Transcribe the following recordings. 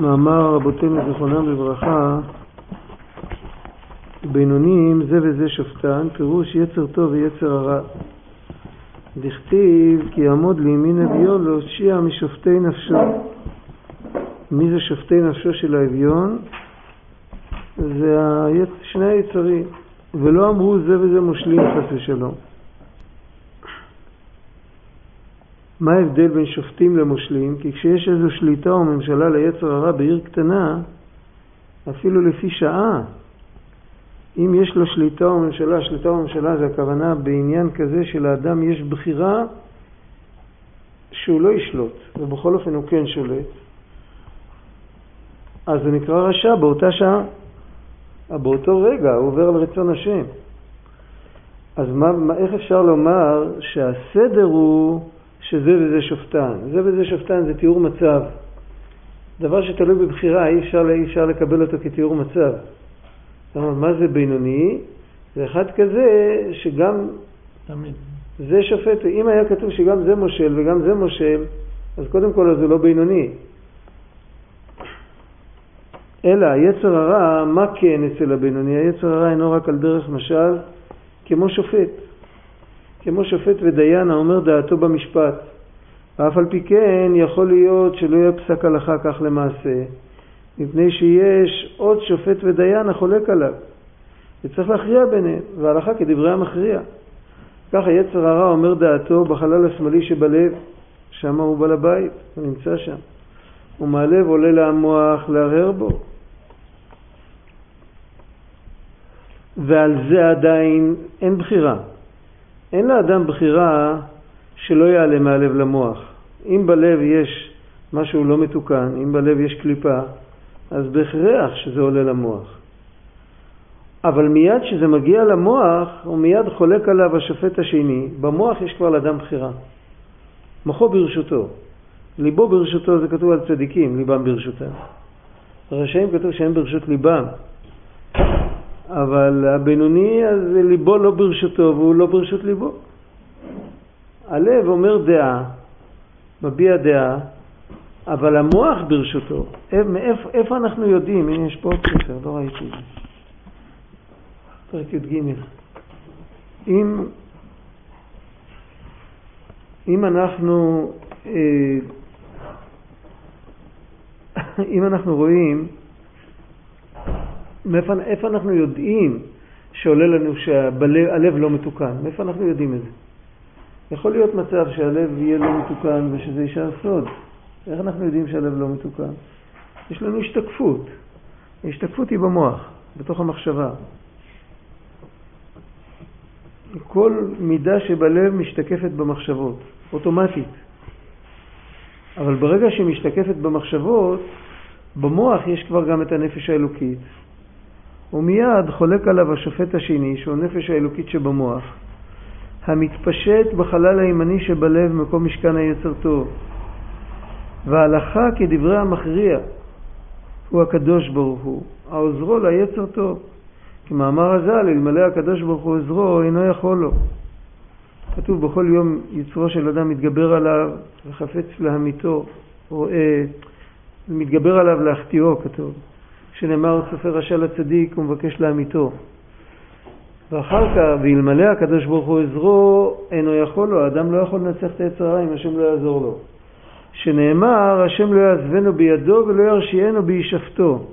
מאמר רבותינו זיכרונם לברכה, בינונים זה וזה שופטן, פירוש יצר טוב ויצר הרע. דכתיב כי יעמוד לימין אביון להושיע משופטי נפשו. מי זה שופטי נפשו של האביון? זה שני היצרים, ולא אמרו זה וזה מושלים חס ושלום. מה ההבדל בין שופטים למושלים? כי כשיש איזו שליטה או ממשלה ליצר הרע בעיר קטנה, אפילו לפי שעה, אם יש לו שליטה או ממשלה, שליטה או ממשלה זה הכוונה בעניין כזה שלאדם יש בחירה שהוא לא ישלוט, ובכל אופן הוא כן שולט, אז זה נקרא רשע באותה שעה. באותו רגע הוא עובר על רצון השם. אז מה, מה, איך אפשר לומר שהסדר הוא שזה וזה שופטן? זה וזה שופטן זה תיאור מצב. דבר שתלוי בבחירה, אי אפשר, אי אפשר לקבל אותו כתיאור מצב. מה זה בינוני? זה אחד כזה שגם תמיד. זה שופט, אם היה כתוב שגם זה מושל וגם זה מושל, אז קודם כל זה לא בינוני. אלא היצר הרע, מה כן אצל הבינוני? היצר הרע אינו רק על דרך משל, כמו שופט. כמו שופט ודיין האומר דעתו במשפט. ואף על פי כן יכול להיות שלא יהיה פסק הלכה כך למעשה, מפני שיש עוד שופט ודיין החולק עליו, וצריך להכריע ביניהם, וההלכה כדברי המכריע. ככה יצר הרע אומר דעתו בחלל השמאלי שבלב, שם הוא בעל הבית, הוא נמצא שם. ומהלב עולה למוח להרהר בו. ועל זה עדיין אין בחירה. אין לאדם בחירה שלא יעלה מהלב למוח. אם בלב יש משהו לא מתוקן, אם בלב יש קליפה, אז בהכרח שזה עולה למוח. אבל מיד כשזה מגיע למוח, הוא מיד חולק עליו השופט השני. במוח יש כבר לאדם בחירה. מוחו ברשותו. ליבו ברשותו זה כתוב על צדיקים, ליבם ברשותם. הרשעים כתוב שהם ברשות ליבם. אבל הבינוני, אז ליבו לא ברשותו והוא לא ברשות ליבו. הלב אומר דעה, מביע דעה, אבל המוח ברשותו. מאיפה, איפה אנחנו יודעים? הנה יש פה עוד ספר, לא ראיתי את זה. פרק י"ג. אם, אם אנחנו אה, אם אנחנו רואים מאיפה, איפה אנחנו יודעים שעולה לנו שהלב לא מתוקן? מאיפה אנחנו יודעים את זה? יכול להיות מצב שהלב יהיה לא מתוקן ושזה יישאר סוד. איך אנחנו יודעים שהלב לא מתוקן? יש לנו השתקפות. ההשתקפות היא במוח, בתוך המחשבה. כל מידה שבלב משתקפת במחשבות, אוטומטית. אבל ברגע שהיא משתקפת במחשבות, במוח יש כבר גם את הנפש האלוקית, ומיד חולק עליו השופט השני, שהוא הנפש האלוקית שבמוח, המתפשט בחלל הימני שבלב מקום משכן היצר טוב. וההלכה כדברי המכריע הוא הקדוש ברוך הוא, העוזרו ליצר טוב. כמאמר הז"ל, אלמלא הקדוש ברוך הוא עוזרו, אינו יכול לו. כתוב בכל יום יצרו של אדם מתגבר עליו וחפץ להמיתו, רואה, מתגבר עליו להחטיאו, כתוב. שנאמר סופר רשע לצדיק ומבקש להמיתו. ואחר כך, ואלמלא הקדוש ברוך הוא עזרו, אינו יכול לו, האדם לא יכול לנצח את היצר הרע אם השם לא יעזור לו. שנאמר, השם לא יעזבנו בידו ולא ירשיענו בהישפטו.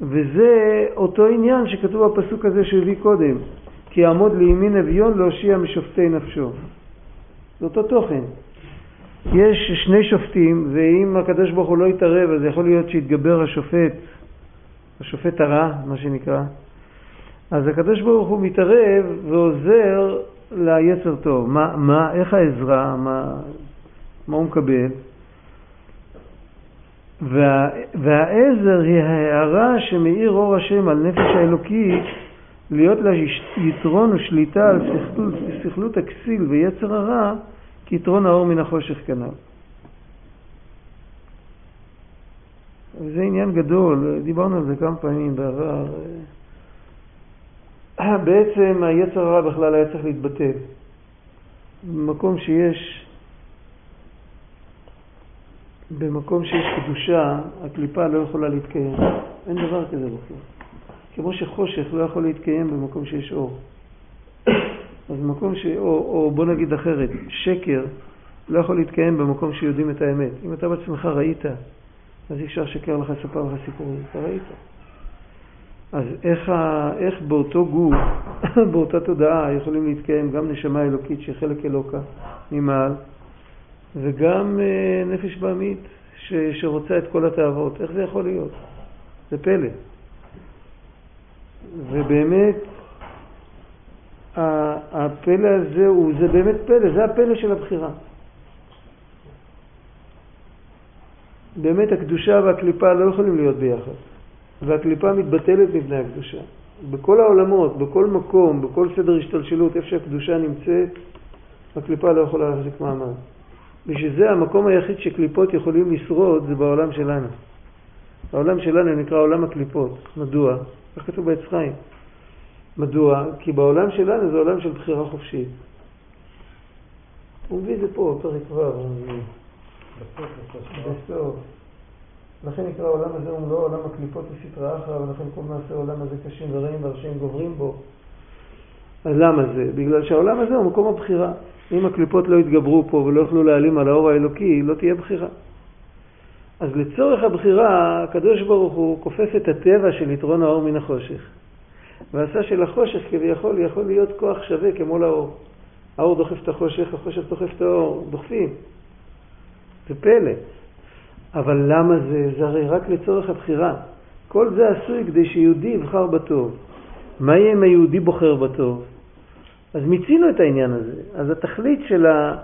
וזה אותו עניין שכתוב בפסוק הזה שהביא קודם, כי יעמוד לימין אביון להושיע משופטי נפשו. זה אותו תוכן. יש שני שופטים, ואם הקדוש ברוך הוא לא יתערב, אז יכול להיות שיתגבר השופט, השופט הרע, מה שנקרא. אז הקדוש ברוך הוא מתערב ועוזר ליצר טוב. מה, מה, איך העזרה, מה, מה הוא מקבל? וה, והעזר היא ההערה שמאיר אור השם על נפש האלוקית להיות לה יתרון ושליטה על שכלות, הכסיל ויצר הרע כיתרון האור מן החושך כנ"ל. זה עניין גדול, דיברנו על זה כמה פעמים בעבר. בעצם היצר הרע בכלל היה צריך להתבטל. במקום שיש במקום שיש קדושה, הקליפה לא יכולה להתקיים. אין דבר כזה בכלל. כמו שחושך לא יכול להתקיים במקום שיש אור. אז במקום ש... או, או בוא נגיד אחרת, שקר לא יכול להתקיים במקום שיודעים את האמת. אם אתה בעצמך ראית, אז אי אפשר לשקר לך, לספר לך סיפורים, אתה ראית. אז איך, ה... איך באותו גוף, באותה תודעה, יכולים להתקיים גם נשמה אלוקית שהיא חלק אלוקה ממעל, וגם אה, נפש בעמית ש... שרוצה את כל התאוות. איך זה יכול להיות? זה פלא. ובאמת, הפלא הזה הוא, זה באמת פלא, זה הפלא של הבחירה. באמת הקדושה והקליפה לא יכולים להיות ביחד, והקליפה מתבטלת מפני הקדושה. בכל העולמות, בכל מקום, בכל סדר השתלשלות, איפה שהקדושה נמצאת, הקליפה לא יכולה להחזיק מעמד. בשביל זה המקום היחיד שקליפות יכולים לשרוד זה בעולם שלנו. העולם שלנו נקרא עולם הקליפות. מדוע? כך כתוב בעץ חיים. מדוע? כי בעולם שלנו זה עולם של בחירה חופשית. הוא מביא את זה פה, פרק ו', הוא. בסוף. לכן נקרא העולם הזה ומלואו עולם הקליפות וסטרא אחרא, ולכן כל מעשה העולם הזה קשים ורעים והרשעים גוברים בו. אז למה זה? בגלל שהעולם הזה הוא מקום הבחירה. אם הקליפות לא יתגברו פה ולא יוכלו להעלים על האור האלוקי, לא תהיה בחירה. אז לצורך הבחירה, הקדוש ברוך הוא כופף את הטבע של יתרון האור מן החושך. ועשה שלחושך כביכול יכול להיות כוח שווה כמו לאור. האור דוחף את החושך, החושך דוחף את האור, דוחפים. זה פלא. אבל למה זה? זה הרי רק לצורך הבחירה. כל זה עשוי כדי שיהודי יבחר בטוב. מה יהיה אם היהודי בוחר בטוב? אז מיצינו את העניין הזה. אז התכלית של, ה...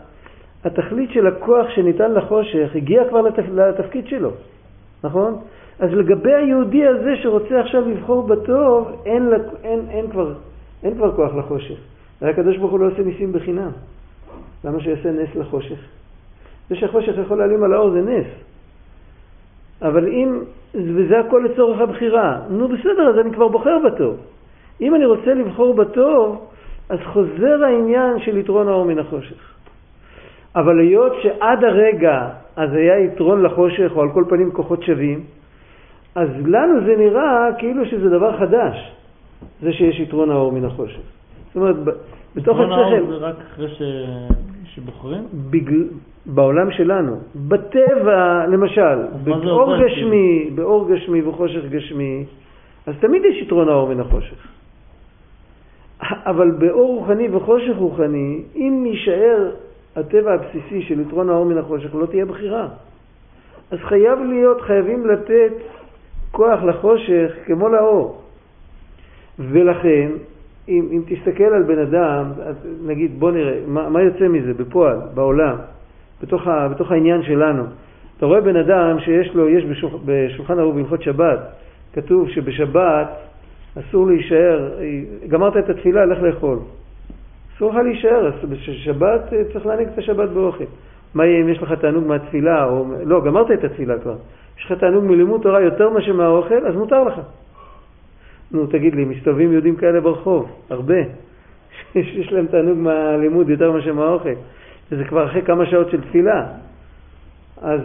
התכלית של הכוח שניתן לחושך הגיע כבר לתפ... לתפקיד שלו, נכון? אז לגבי היהודי הזה שרוצה עכשיו לבחור בטוב, אין, אין, אין, אין, כבר, אין כבר כוח לחושך. הרי הקדוש ברוך הוא לא עושה ניסים בחינם. למה שיעשה נס לחושך? זה שהחושך יכול להעלים על האור זה נס. אבל אם, וזה הכל לצורך הבחירה, נו בסדר, אז אני כבר בוחר בטוב. אם אני רוצה לבחור בטוב, אז חוזר העניין של יתרון האור מן החושך. אבל היות שעד הרגע אז היה יתרון לחושך, או על כל פנים כוחות שווים, אז לנו זה נראה כאילו שזה דבר חדש, זה שיש יתרון האור מן החושך. זאת אומרת, בתוך השכל... יתרון האור זה רק אחרי ש... שבוחרים? בגל... בעולם שלנו. בטבע, למשל, באור גשמי, באור גשמי וחושך גשמי, אז תמיד יש יתרון האור מן החושך. אבל באור רוחני וחושך רוחני, אם יישאר הטבע הבסיסי של יתרון האור מן החושך, לא תהיה בחירה. אז חייב להיות, חייבים לתת כוח לחושך כמו לאור. ולכן, אם, אם תסתכל על בן אדם, נגיד, בוא נראה, מה, מה יוצא מזה בפועל, בעולם, בתוך, ה, בתוך העניין שלנו. אתה רואה בן אדם שיש לו, יש בשולח, בשולחן ערוך בהלכות שבת, כתוב שבשבת אסור להישאר, גמרת את התפילה, לך לאכול. אסור לך להישאר, בשבת צריך להנהיג את השבת באוכל. מה יהיה אם יש לך תענוג מהתפילה, או... לא, גמרת את התפילה כבר. יש לך תענוג מלימוד תורה יותר מאשר מהאוכל, אז מותר לך. נו, תגיד לי, מסתובבים יהודים כאלה ברחוב, הרבה, שיש להם תענוג מהלימוד יותר מאשר מהאוכל. וזה כבר אחרי כמה שעות של תפילה. אז,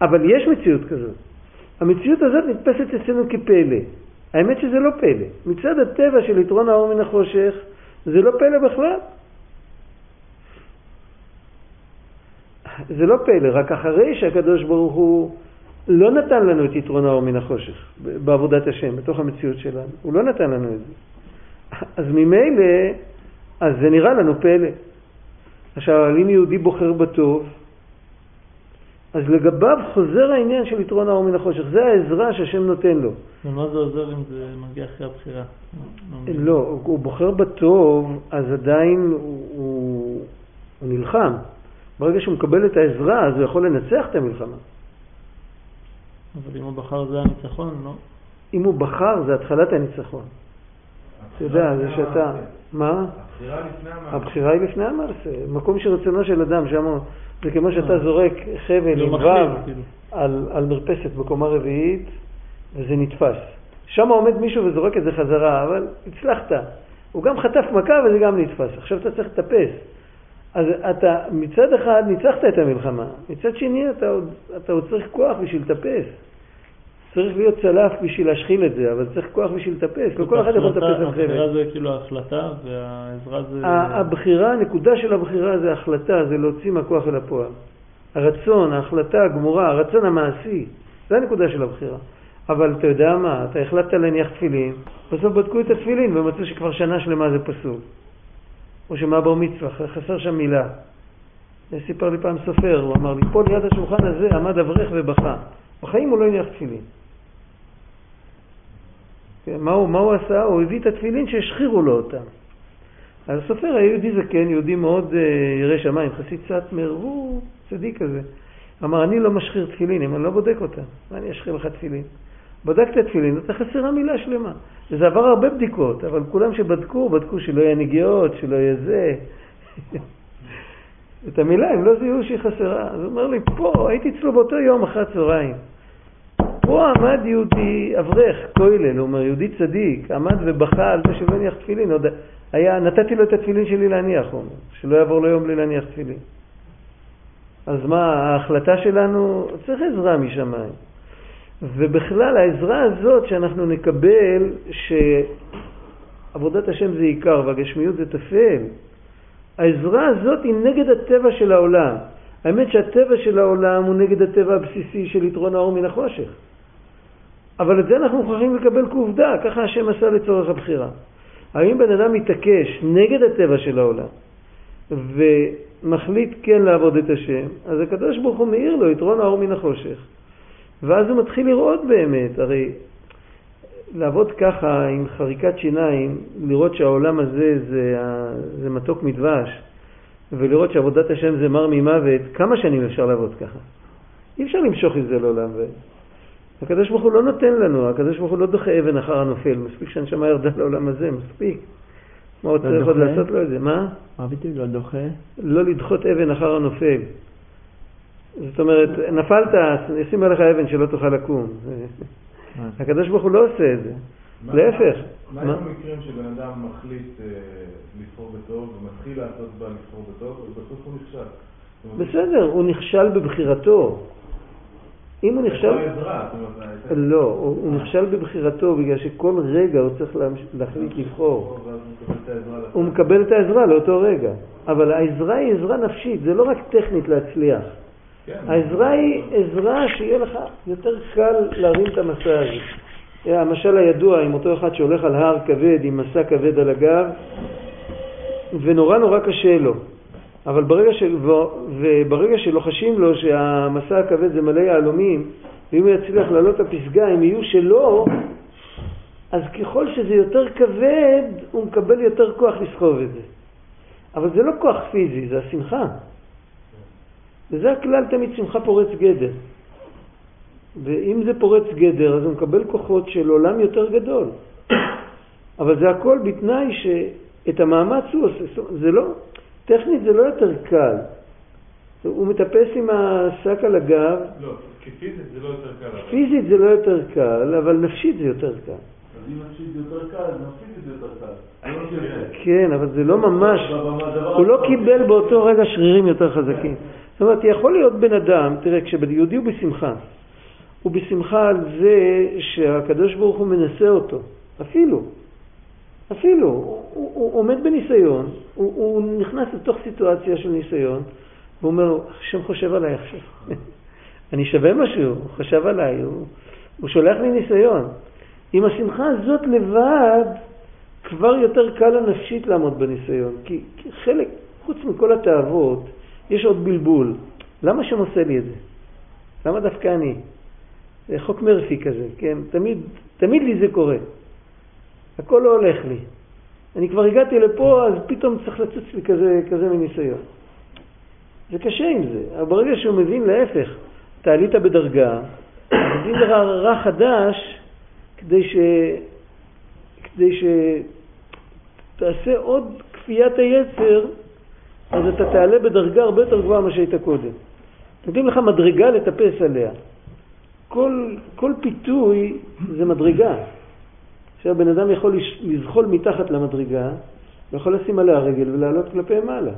אבל יש מציאות כזאת. המציאות הזאת נתפסת אצלנו כפלא. האמת שזה לא פלא. מצד הטבע של יתרון האור מן החושך, זה לא פלא בכלל. זה לא פלא, רק אחרי שהקדוש ברוך הוא לא נתן לנו את יתרון האור מן החושך בעבודת השם, בתוך המציאות שלנו. הוא לא נתן לנו את זה. אז ממילא, אז זה נראה לנו פלא. עכשיו, אם יהודי בוחר בטוב, אז לגביו חוזר העניין של יתרון האור מן החושך. זה העזרה שהשם נותן לו. ומה זה עוזר אם זה מגיע אחרי הבחירה? לא, הוא בוחר בטוב, אז עדיין הוא, הוא, הוא נלחם. ברגע שהוא מקבל את העזרה, אז הוא יכול לנצח את המלחמה. אבל אם הוא בחר זה הניצחון, לא? אם הוא בחר זה התחלת הניצחון. אתה יודע, זה שאתה... מה? הבחירה לפני המעשה. הבחירה היא לפני המעשה. מקום שרצונו של אדם, שם זה כמו שאתה זורק חבל עם וו כאילו. על, על מרפסת בקומה רביעית, וזה נתפס. שם עומד מישהו וזורק את זה חזרה, אבל הצלחת. הוא גם חטף מכה וזה גם נתפס. עכשיו אתה צריך לטפס. אז אתה מצד אחד ניצחת את המלחמה, מצד שני אתה עוד, אתה עוד צריך כוח בשביל לטפס. צריך להיות צלף בשביל להשחיל את זה, אבל צריך כוח בשביל לטפס, לא כל אחד יכול לטפס על חבל. הבחירה זה כאילו ההחלטה והעזרה זה... הבחירה, הנקודה של הבחירה זה החלטה, זה להוציא מהכוח אל הפועל. הרצון, ההחלטה הגמורה, הרצון המעשי, זה הנקודה של הבחירה. אבל אתה יודע מה, אתה החלטת להניח תפילין, בסוף בדקו את התפילין ומצאו שכבר שנה שלמה זה פסול. או שמה בר מצווה, חסר שם מילה. סיפר לי פעם סופר, הוא אמר לי, פה ליד השולחן הזה עמד אברך ובכה. בחיים הוא לא הניח תפילין. כן, מה הוא, מה הוא עשה? הוא הביא את התפילין שהשחירו לו אותם. אז הסופר היה יהודי זקן, יהודי מאוד uh, ירא שמיים, חסיד סאטמר, הוא צדיק כזה. אמר, אני לא משחיר תפילין, אני לא בודק אותם, מה אני אשחיר לך תפילין? בדק את התפילין, אתה חסרה מילה שלמה. וזה עבר הרבה בדיקות, אבל כולם שבדקו, בדקו שלא יהיה נגיעות, שלא יהיה זה. את המילה הם לא זיהו שהיא חסרה. אז הוא אומר לי, פה, הייתי אצלו באותו יום אחרי הצהריים. פה עמד יהודי אברך, כוילל, הוא אומר, יהודי צדיק, עמד ובכה על זה שלא הניח תפילין. עוד היה, נתתי לו את התפילין שלי להניח, הוא אומר, שלא יעבור לו יום בלי להניח תפילין. אז מה, ההחלטה שלנו, צריך עזרה משמיים. ובכלל העזרה הזאת שאנחנו נקבל שעבודת השם זה עיקר והגשמיות זה טפל, העזרה הזאת היא נגד הטבע של העולם. האמת שהטבע של העולם הוא נגד הטבע הבסיסי של יתרון האור מן החושך. אבל את זה אנחנו מוכרחים לקבל כעובדה, ככה השם עשה לצורך הבחירה. האם בן אדם מתעקש נגד הטבע של העולם ומחליט כן לעבוד את השם, אז הקדוש ברוך הוא מאיר לו יתרון האור מן החושך. ואז הוא מתחיל לראות באמת, הרי לעבוד ככה עם חריקת שיניים, לראות שהעולם הזה זה, זה מתוק מדבש, ולראות שעבודת השם זה מר ממוות, כמה שנים אפשר לעבוד ככה? אי אפשר למשוך את זה לעולם. הקדוש ברוך הוא לא נותן לנו, הקדוש ברוך הוא לא דוחה אבן אחר הנופל, מספיק שהנשמה ירדה לעולם הזה, מספיק. מה עוד לא צריך עוד לעשות לו את זה? מה? מה בדיוק לא דוחה? לא לדחות אבן אחר הנופל. זאת אומרת, נפלת, ישים עליך אבן שלא תוכל לקום. הקדוש ברוך הוא לא עושה את זה. להפך. מה עם המקרים שבן אדם מחליט אה, לבחור בטוב ומתחיל לעשות בה לבחור בטוב ובסוף הוא נכשל? בסדר, הוא נכשל בבחירתו. אם הוא נכשל... לא, הוא נכשל בבחירתו בגלל שכל רגע הוא צריך להחליט לבחור. הוא מקבל את העזרה לאותו רגע. אבל העזרה היא עזרה נפשית, זה לא רק טכנית להצליח. כן. העזרה היא עזרה שיהיה לך יותר קל להרים את המסע הזה. המשל הידוע עם אותו אחד שהולך על הר כבד עם מסע כבד על הגב ונורא נורא קשה לו. אבל ברגע, של, וברגע שלוחשים לו שהמסע הכבד זה מלא יהלומים, ואם הוא יצליח לעלות לפסגה, הם יהיו שלו, אז ככל שזה יותר כבד, הוא מקבל יותר כוח לסחוב את זה. אבל זה לא כוח פיזי, זה השמחה. וזה הכלל תמיד שמחה פורץ גדר. ואם זה פורץ גדר, אז הוא מקבל כוחות של עולם יותר גדול. אבל זה הכל בתנאי שאת המאמץ הוא עושה. זה לא, טכנית זה לא יותר קל. הוא מטפס עם השק על הגב. לא, כי פיזית זה לא יותר קל. פיזית זה לא יותר קל, אבל נפשית זה יותר קל. אז אם נפשית זה יותר קל, נפשית זה יותר קל. לא כן, אבל זה לא ממש, הוא לא קיבל באותו רגע שרירים יותר חזקים. זאת אומרת, יכול להיות בן אדם, תראה, כשיהודי הוא בשמחה, הוא בשמחה על זה שהקדוש ברוך הוא מנסה אותו, אפילו, אפילו, הוא, הוא, הוא עומד בניסיון, הוא, הוא נכנס לתוך סיטואציה של ניסיון, והוא אומר, השם חושב עליי עכשיו. אני שווה משהו, הוא חשב עליי, הוא, הוא שולח לי ניסיון. עם השמחה הזאת לבד, כבר יותר קל לנפשית לעמוד בניסיון, כי, כי חלק, חוץ מכל התאוות, יש עוד בלבול. למה שם עושה לי את זה? למה דווקא אני? זה חוק מרפי כזה, כן? תמיד, תמיד לי זה קורה. הכל לא הולך לי. אני כבר הגעתי לפה, אז פתאום צריך לצוץ לי כזה, כזה מניסיון. זה קשה עם זה, אבל ברגע שהוא מבין להפך, אתה עלית בדרגה, מבין לך רע חדש כדי ש... כדי שתעשה עוד כפיית היצר אז אתה תעלה בדרגה הרבה יותר גבוהה ממה שהיית קודם. נותנים לך מדרגה לטפס עליה. כל, כל פיתוי זה מדרגה. עכשיו בן אדם יכול לזחול מתחת למדרגה, ויכול לשים עליה רגל ולעלות כלפי מעלה.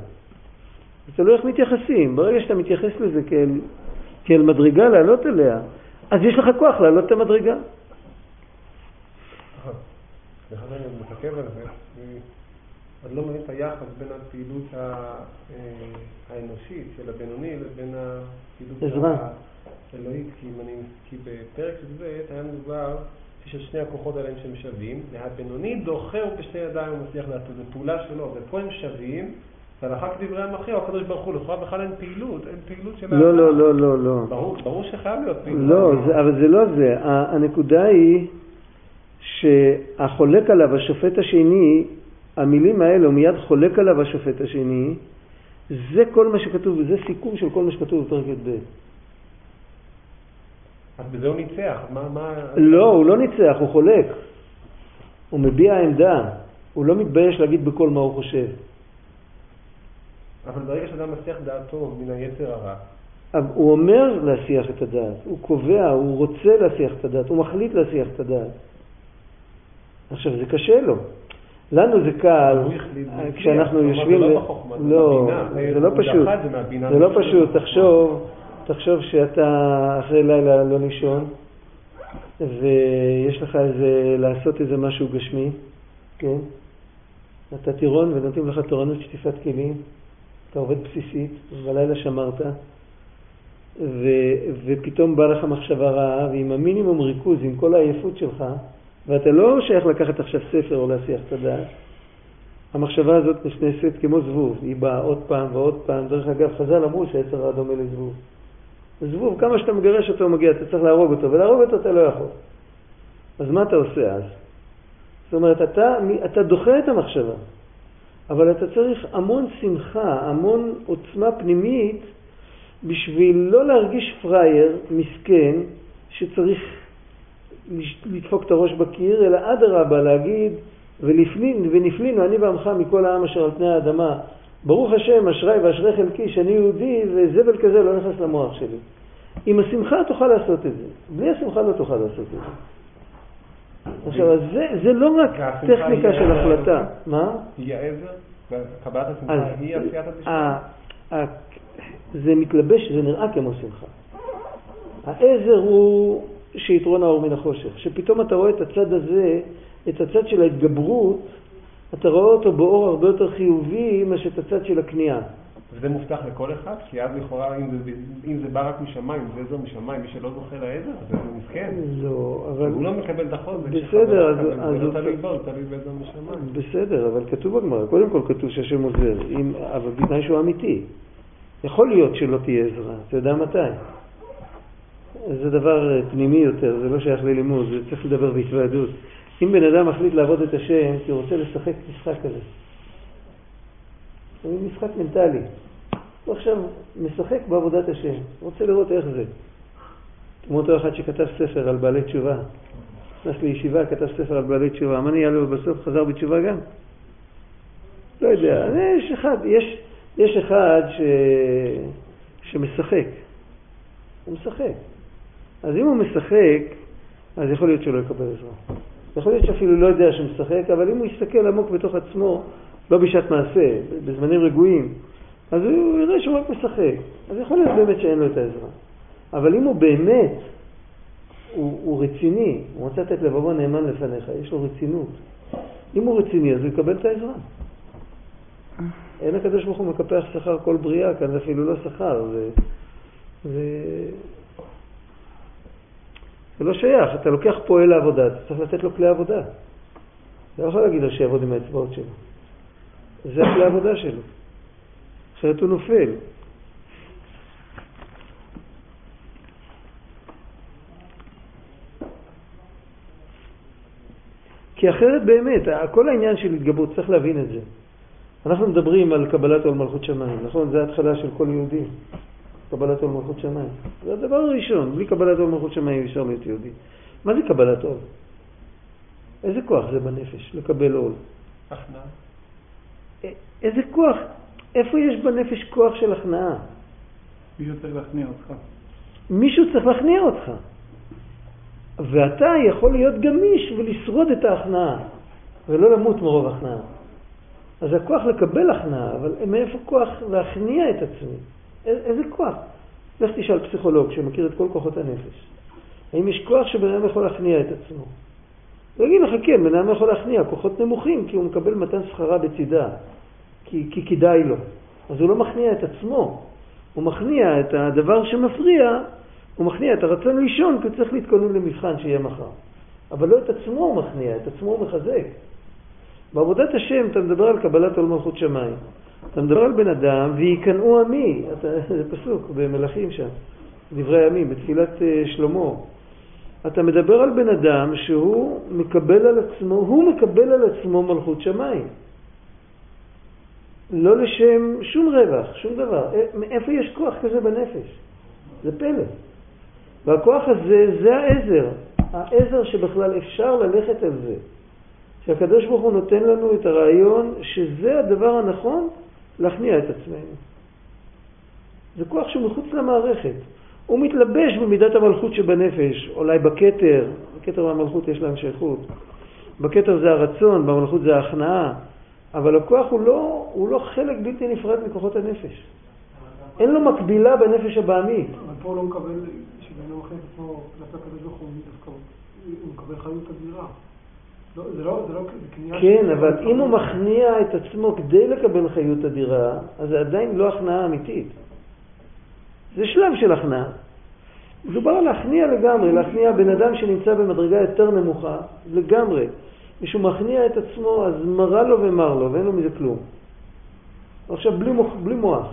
זה תלוי איך מתייחסים. ברגע שאתה מתייחס לזה כאל, כאל מדרגה לעלות אליה, אז יש לך כוח להעלות את המדרגה. בכלל אני מתעכב על זה, עוד לא מבין את היחס בין הפעילות אה, האנושית של הבינוני לבין הפעילות האלוהית, כי, אני, כי בפרק זה היה מדובר שיש שני הכוחות האלה שהם שווים, והבינוני דוחה ובשתי ידיים הוא מצליח לעשות, זו פעולה שלו, ופה הם שווים, והלכה כדברי המכריע, הקדוש ברוך הוא, לכאורה בכלל אין פעילות, אין פעילות של לא, לא, לא, לא, לא. ברור, ברור שחייב להיות פעילות. לא, זה, אבל זה לא זה. הנקודה היא שהחולק עליו, השופט השני, המילים האלה, הוא מיד חולק עליו השופט השני, זה כל מה שכתוב, וזה סיכום של כל מה שכתוב בפרק י"ב. אז בזה הוא ניצח, מה... מה... לא, הוא לא ניצח, הוא חולק. הוא מביע עמדה, הוא לא מתבייש להגיד בכל מה הוא חושב. אבל ברגע שאדם מסיח דעתו מן היצר הרע... הוא אומר להסיח את הדעת, הוא קובע, הוא רוצה להסיח את הדעת, הוא מחליט להסיח את הדעת. עכשיו, זה קשה לו. לנו זה קל, כשאנחנו יושבים... זה לא בחוכמה, זה לא, זה לא פשוט. זה לא פשוט. תחשוב, תחשוב שאתה אחרי לילה לא לישון, ויש לך איזה, לעשות איזה משהו גשמי, כן? אתה טירון ונותנים לך תורנות שטיפת כלים, אתה עובד בסיסית, ובלילה שמרת, ו, ופתאום בא לך מחשבה רעה, ועם המינימום ריכוז, עם כל העייפות שלך, ואתה לא שייך לקחת עכשיו ספר או להסיח את הדעת. המחשבה הזאת נכנסת כמו זבוב, היא באה עוד פעם ועוד פעם. דרך אגב, חז"ל אמרו שהיצר רע דומה לזבוב. זבוב, כמה שאתה מגרש אותו הוא מגיע, אתה צריך להרוג אותו, ולהרוג אותו אתה לא יכול. אז מה אתה עושה אז? זאת אומרת, אתה, אתה דוחה את המחשבה, אבל אתה צריך המון שמחה, המון עוצמה פנימית, בשביל לא להרגיש פראייר, מסכן, שצריך לדפוק את הראש בקיר, אלא אדרבה להגיד, ולפנין, ונפלינו אני ועמך מכל העם אשר על פני האדמה. ברוך השם, אשראי ואשרי חלקי שאני יהודי, וזבל כזה לא נכנס למוח שלי. עם השמחה תוכל לעשות את זה, בלי השמחה לא תוכל לעשות את זה. עכשיו, זה, זה לא רק טכניקה של החלטה. מה? היא העזר? קבלת השמחה היא עשיית המשפט? זה מתלבש, זה נראה כמו שמחה. העזר הוא שיתרון האור מן החושך. שפתאום אתה רואה את הצד הזה, את הצד של ההתגברות, אתה רואה אותו באור הרבה יותר חיובי מאשר את הצד של הכניעה. וזה מובטח לכל אחד? כי אז לכאורה, אם זה, אם זה בא רק משמיים, זה עזר משמיים, מי שלא זוכה לעזר, זה מסכן. לא, אבל... הוא לא מקבל את החוזק. בסדר, אז... זה לא תלוי בו, תלוי בעזר משמיים. בסדר, אבל כתוב בגמרא, קודם כל כתוב שהשם עוזר, אבל בתנאי שהוא אמיתי. יכול להיות שלא תהיה עזרה, אתה יודע מתי. זה דבר אה, פנימי יותר, זה לא שייך ללימוד, זה צריך לדבר בהתוועדות. אם בן אדם מחליט לעבוד את השם, כי הוא רוצה לשחק משחק כזה. זה משחק מנטלי. הוא עכשיו משחק בעבודת השם, רוצה לראות איך זה. כמו אותו אחד שכתב ספר על בעלי תשובה. נכנס לישיבה, כתב ספר על בעלי תשובה. מה נהיה לו בסוף? חזר בתשובה גם? לא יודע. יש אחד, יש, יש אחד ש... שמשחק. הוא משחק. אז אם הוא משחק, אז יכול להיות שהוא לא יקבל עזרה. יכול להיות שאפילו לא יודע שהוא משחק, אבל אם הוא יסתכל עמוק בתוך עצמו, לא בשעת מעשה, בזמנים רגועים, אז הוא יראה שהוא רק משחק. אז יכול להיות באמת שאין לו את העזרה. אבל אם הוא באמת, הוא, הוא רציני, הוא רוצה לתת לבבו נאמן לפניך, יש לו רצינות. אם הוא רציני, אז הוא יקבל את העזרה. אין הקדוש ברוך הוא מקפח שכר כל בריאה, כאן זה אפילו לא שכר, זה, זה, זה לא שייך, אתה לוקח פועל לעבודה, אתה צריך לתת לו כלי עבודה. אתה לא יכול להגיד לו שיעבוד עם האצבעות שלו. זה הכלי העבודה שלו. אחרת הוא נופל. כי אחרת באמת, כל העניין של התגברות, צריך להבין את זה. אנחנו מדברים על קבלת עול מלכות שמיים, נכון? זה ההתחלה של כל יהודי. קבלת עול מלכות שמיים. זה הדבר הראשון, בלי קבלת עול מלכות שמיים אפשר להיות יהודי. מה זה קבלת עול? איזה כוח זה בנפש, לקבל עול? הכנעה. איזה כוח? איפה יש בנפש כוח של הכנעה? מישהו צריך להכניע אותך. מישהו צריך להכניע אותך. ואתה יכול להיות גמיש ולשרוד את ההכנעה, ולא למות מרוב הכנעה. אז הכוח לקבל הכנעה, אבל מאיפה כוח להכניע את עצמי? איזה כוח? לך תשאל פסיכולוג שמכיר את כל כוחות הנפש. האם יש כוח שבן אדם יכול להכניע את עצמו? הוא יגיד לך, כן, בן אדם יכול להכניע כוחות נמוכים, כי הוא מקבל מתן שכרה בצידה, כי, כי כדאי לו. אז הוא לא מכניע את עצמו, הוא מכניע את הדבר שמפריע, הוא מכניע את הרצון לישון, כי הוא צריך להתכונן למבחן שיהיה מחר. אבל לא את עצמו הוא מכניע, את עצמו הוא מחזק. בעבודת השם אתה מדבר על קבלת עול מלכות שמיים. אתה מדבר על בן אדם, ויקנאו עמי, אתה, זה פסוק במלכים שם, דברי הימים, בתפילת אה, שלמה. אתה מדבר על בן אדם שהוא מקבל על עצמו, הוא מקבל על עצמו מלכות שמיים. לא לשם שום רווח, שום דבר. אה, מאיפה יש כוח כזה בנפש? זה פלא. והכוח הזה זה העזר, העזר שבכלל אפשר ללכת על זה. שהקדוש ברוך הוא נותן לנו את הרעיון שזה הדבר הנכון להכניע את עצמנו. זה כוח שהוא מחוץ למערכת. הוא מתלבש במידת המלכות שבנפש, אולי בכתר, בכתר והמלכות יש להם שייכות. בכתר זה הרצון, במלכות זה ההכנעה, אבל הכוח הוא לא, הוא לא חלק בלתי נפרד מכוחות הנפש. אין לו מקבילה בנפש הבעמית. אבל פה הוא לא מקבל, אדם מכניס עצמו כלפי הקדוש ברוך הוא, הוא מקבל חיות אדירה. לא, זה לא, זה לא קנייה כן, אבל אם הוא מכניע את עצמו כדי לקבל חיות אדירה, אז זה עדיין לא הכנעה אמיתית. זה שלב של הכנעה. מדובר על להכניע לגמרי, להכניע בן אדם שנמצא במדרגה יותר נמוכה, לגמרי. מישהו מכניע את עצמו, אז מרע לו ומר לו, ואין לו מזה כלום. עכשיו, בלי מוח. בלי מוח.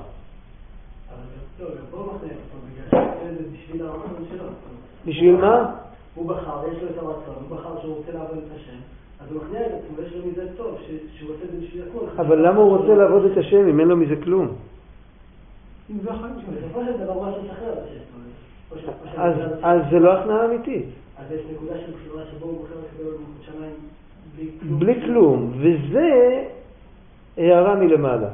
בשביל מה? הוא בחר, יש לו את הרצון, הוא בחר שהוא רוצה לעבוד את השם, אז הוא מכניע את עצמו, יש לו מזה טוב, שהוא רוצה את זה בשביל הכול. אבל למה הוא רוצה לעבוד את השם אם אין לו מזה כלום? אם זה החיים שלו. בסופו של דבר הוא משהו אחר אז זה לא הכנעה אמיתית. אז יש נקודה של בחירה שבו הוא בוחר לקבל עוד מלכות שמיים בלי כלום. וזה הערה מלמעלה.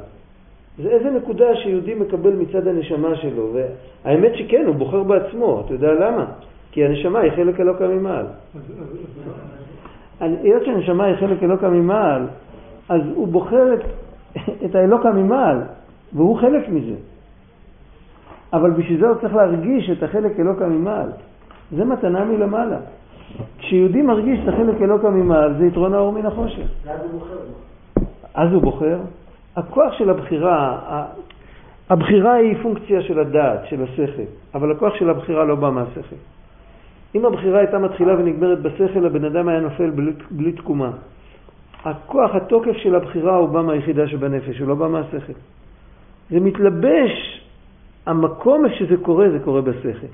זה איזה נקודה שיהודי מקבל מצד הנשמה שלו. והאמת שכן, הוא בוחר בעצמו. אתה יודע למה? כי הנשמה היא חלק אלוקא ממעל. היות שהנשמה היא חלק אלוקא ממעל, אז הוא בוחר את, את האלוקא ממעל, והוא חלק מזה. אבל בשביל זה הוא צריך להרגיש את החלק אלוקא ממעל. זה מתנה מלמעלה. כשיהודי מרגיש את החלק אלוקא ממעל, זה יתרון האור מן החושך. ואז הוא בוחר. אז הוא בוחר. הכוח של הבחירה, הבחירה היא פונקציה של הדעת, של השכל, אבל הכוח של הבחירה לא בא מהשכל. אם הבחירה הייתה מתחילה ונגמרת בשכל, הבן אדם היה נופל בלי, בלי תקומה. הכוח, התוקף של הבחירה הוא בא מהיחידה שבנפש, הוא לא בא מהשכל. זה מתלבש, המקום שזה קורה, זה קורה בשכל.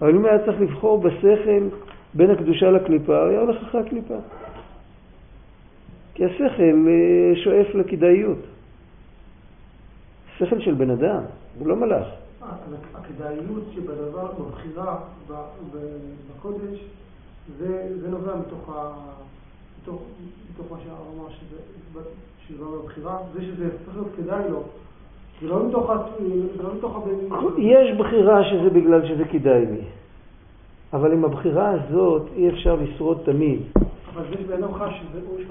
אבל אם היה צריך לבחור בשכל בין הקדושה לקליפה, הוא היה הולך אחרי הקליפה. כי השכל אה, שואף לכדאיות. שכל של בן אדם, הוא לא מלאך. הכדאיות שבדבר, בבחירה, בקודש, זה, נובע מתוך, מה שהרב אמר, שזה, שזה בבחירה, זה שזה צריך להיות כדאי לו. זה לא מתוך, זה לא הבן... יש בחירה שזה בגלל שזה כדאי לי. אבל עם הבחירה הזאת אי אפשר לשרוד תמיד. אבל זה שבן אדם חש שיש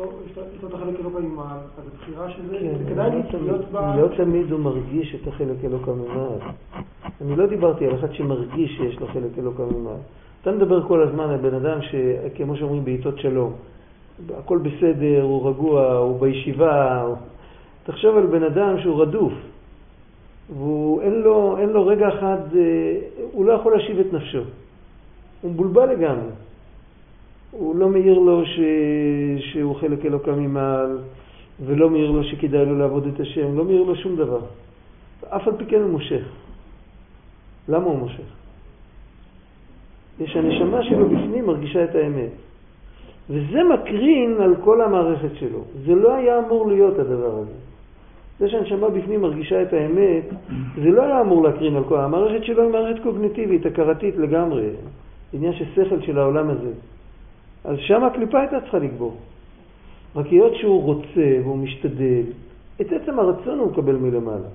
לו את החלק אלוקא ממעל, אז הבחירה שזה, זה כן, כדאי להיות ב... לא תמיד הוא מרגיש את החלק אלוקא ממעל. אני לא דיברתי על אחד שמרגיש שיש לו חלק אלוקא ממעל. אתה מדבר כל הזמן על בן אדם שכמו שאומרים בעיתות שלום, הכל בסדר, הוא רגוע, הוא בישיבה. תחשוב על בן אדם שהוא רדוף, ואין לו, לו רגע אחד, אה, הוא לא יכול להשיב את נפשו. הוא מבולבל לגמרי. הוא לא מעיר לו ש... שהוא חלק אלוקא ממעל, ולא מעיר לו שכדאי לו לעבוד את השם, לא מעיר לו שום דבר. אף על פי כן הוא מושך. למה הוא מושך? יש הנשמה שלו בפנים מרגישה את האמת. וזה מקרין על כל המערכת שלו. זה לא היה אמור להיות הדבר הזה. זה שהנשמה בפנים מרגישה את האמת, זה לא היה אמור להקרין על כל... המערכת שלו היא מערכת קוגניטיבית, הכרתית לגמרי. עניין של שכל של העולם הזה. אז שם הקליפה הייתה צריכה לגבור. רק היות שהוא רוצה והוא משתדל, את עצם הרצון הוא מקבל מלמעלה.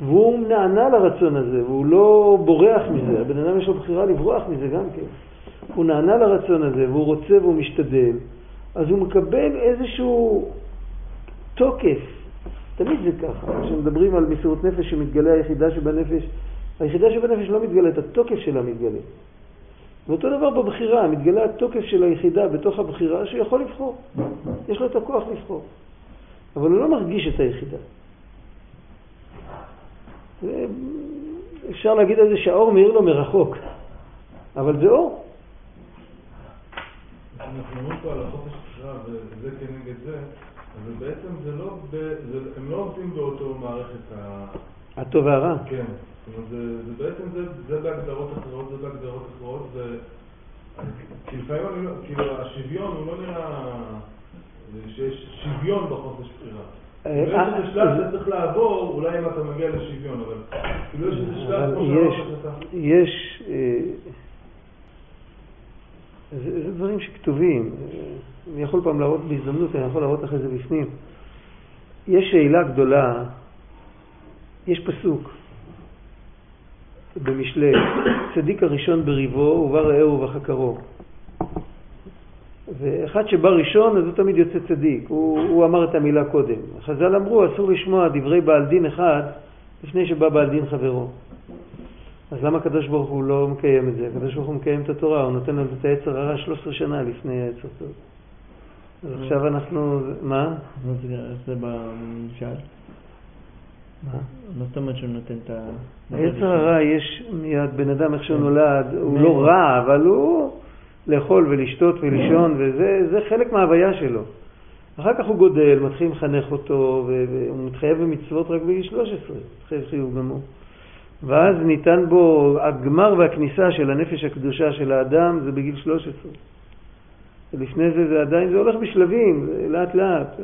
והוא נענה לרצון הזה, והוא לא בורח מזה. הבן אדם יש לו בחירה לברוח מזה גם כן. הוא נענה לרצון הזה, והוא רוצה והוא משתדל, אז הוא מקבל איזושהי התוקף, תמיד זה ככה, כשמדברים על מסירות נפש שמתגלה היחידה שבנפש, היחידה שבנפש לא מתגלית, התוקף שלה מתגלה. ואותו דבר בבחירה, מתגלה התוקף של היחידה בתוך הבחירה שיכול לבחור. יש לו את הכוח לבחור. אבל הוא לא מרגיש את היחידה. אפשר להגיד על זה שהאור מאיר לו מרחוק, אבל זה אור. אנחנו אומרים פה על החופש בחירה וזה כנגד זה, אז בעצם זה לא, הם לא עובדים באותו מערכת ה... הטוב והרע. כן, אומרת, זה, זה בעצם, זה, זה בהגדרות אחרות, זה בהגדרות אחרות, ו... כי לפעמים אני לא, כאילו השוויון הוא לא נראה שיש שוויון בחופש בחירה. אה, יש איזה אה, שלב שאתה צריך לעבור, אולי אם אתה מגיע לשוויון, אבל כאילו יש איזה שלב כמו שאמרת יש, זה דברים שכתובים. אני יכול פעם להראות בהזדמנות, אני יכול להראות אחרי זה בפנים. יש שאלה גדולה, יש פסוק במשלי, צדיק הראשון בריבו ובא רעהו ובחקרו. ואחד שבא ראשון, אז הוא תמיד יוצא צדיק, הוא, הוא אמר את המילה קודם. חז"ל אמרו, אסור לשמוע דברי בעל דין אחד לפני שבא בעל דין חברו. אז למה הקדוש ברוך הוא לא מקיים את זה? הקדוש ברוך הוא מקיים את התורה, הוא נותן לנו את היצר הרע 13 שנה לפני היצר טוב. אז עכשיו אנחנו, מה? זה בממשל. מה? מה זאת אומרת שהוא נותן את ה... היצר הרע יש מיד, בן אדם איך שהוא כן. נולד, הוא לא רע, אבל הוא לאכול ולשתות ולישון, וזה חלק מההוויה שלו. אחר כך הוא גודל, מתחילים לחנך אותו, והוא מתחייב במצוות רק בגיל 13, מתחייב חיוב גמור. ואז ניתן בו, הגמר והכניסה של הנפש הקדושה של האדם זה בגיל 13. ולפני זה זה עדיין, זה הולך בשלבים, לאט לאט.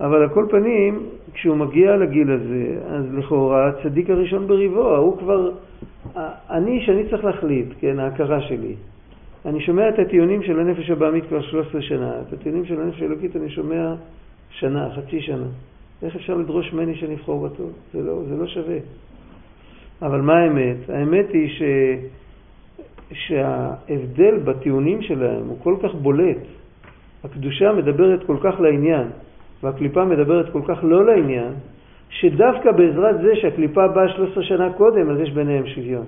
אבל על כל פנים, כשהוא מגיע לגיל הזה, אז לכאורה הצדיק הראשון בריבו, הוא כבר, אני שאני צריך להחליט, כן, ההכרה שלי. אני שומע את הטיעונים של הנפש הבעמית כבר 13 שנה, את הטיעונים של הנפש האלוקית אני שומע שנה, חצי שנה. איך אפשר לדרוש ממני שאני אבחור בטוב? זה לא, זה לא שווה. אבל מה האמת? האמת היא ש... שההבדל בטיעונים שלהם הוא כל כך בולט. הקדושה מדברת כל כך לעניין, והקליפה מדברת כל כך לא לעניין, שדווקא בעזרת זה שהקליפה באה 13 שנה קודם, אז יש ביניהם שוויון.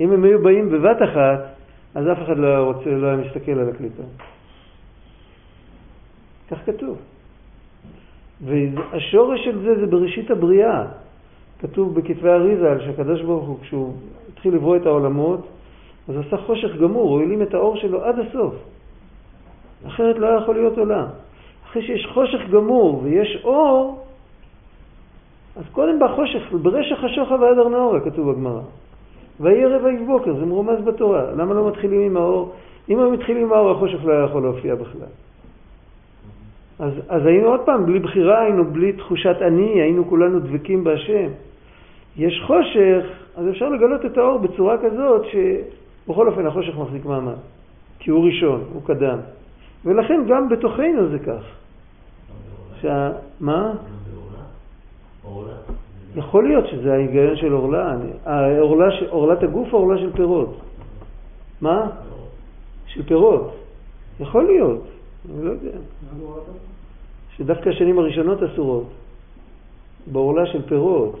אם הם היו באים בבת אחת, אז אף אחד לא היה רוצה, לא היה מסתכל על הקליפה. כך כתוב. והשורש של זה זה בראשית הבריאה. כתוב בכתבי אריזה שהקדוש ברוך הוא, כשהוא התחיל לברוא את העולמות, אז עשה חושך גמור, הוא העלים את האור שלו עד הסוף. אחרת לא יכול להיות עולם. אחרי שיש חושך גמור ויש אור, אז קודם בא חושך, ברשך השוחר ועד ארנאורה, כתוב בגמרא. ויהי ערב ויהי בוקר, זה מרומז בתורה. למה לא מתחילים עם האור? אם היו מתחילים עם האור, החושך לא היה יכול להופיע בכלל. אז, אז היינו עוד פעם, בלי בחירה היינו, בלי תחושת אני, היינו כולנו דבקים בהשם. יש חושך, אז אפשר לגלות את האור בצורה כזאת שבכל אופן החושך מחזיק מעמד, כי הוא ראשון, הוא קדם. ולכן גם בתוכנו זה כך. שה... מה? יכול להיות שזה ההיגיון של עורלה. עורלת הגוף או עורלה של פירות? מה? של פירות. יכול להיות, אני לא יודע. שדווקא השנים הראשונות אסורות. בעורלה של פירות.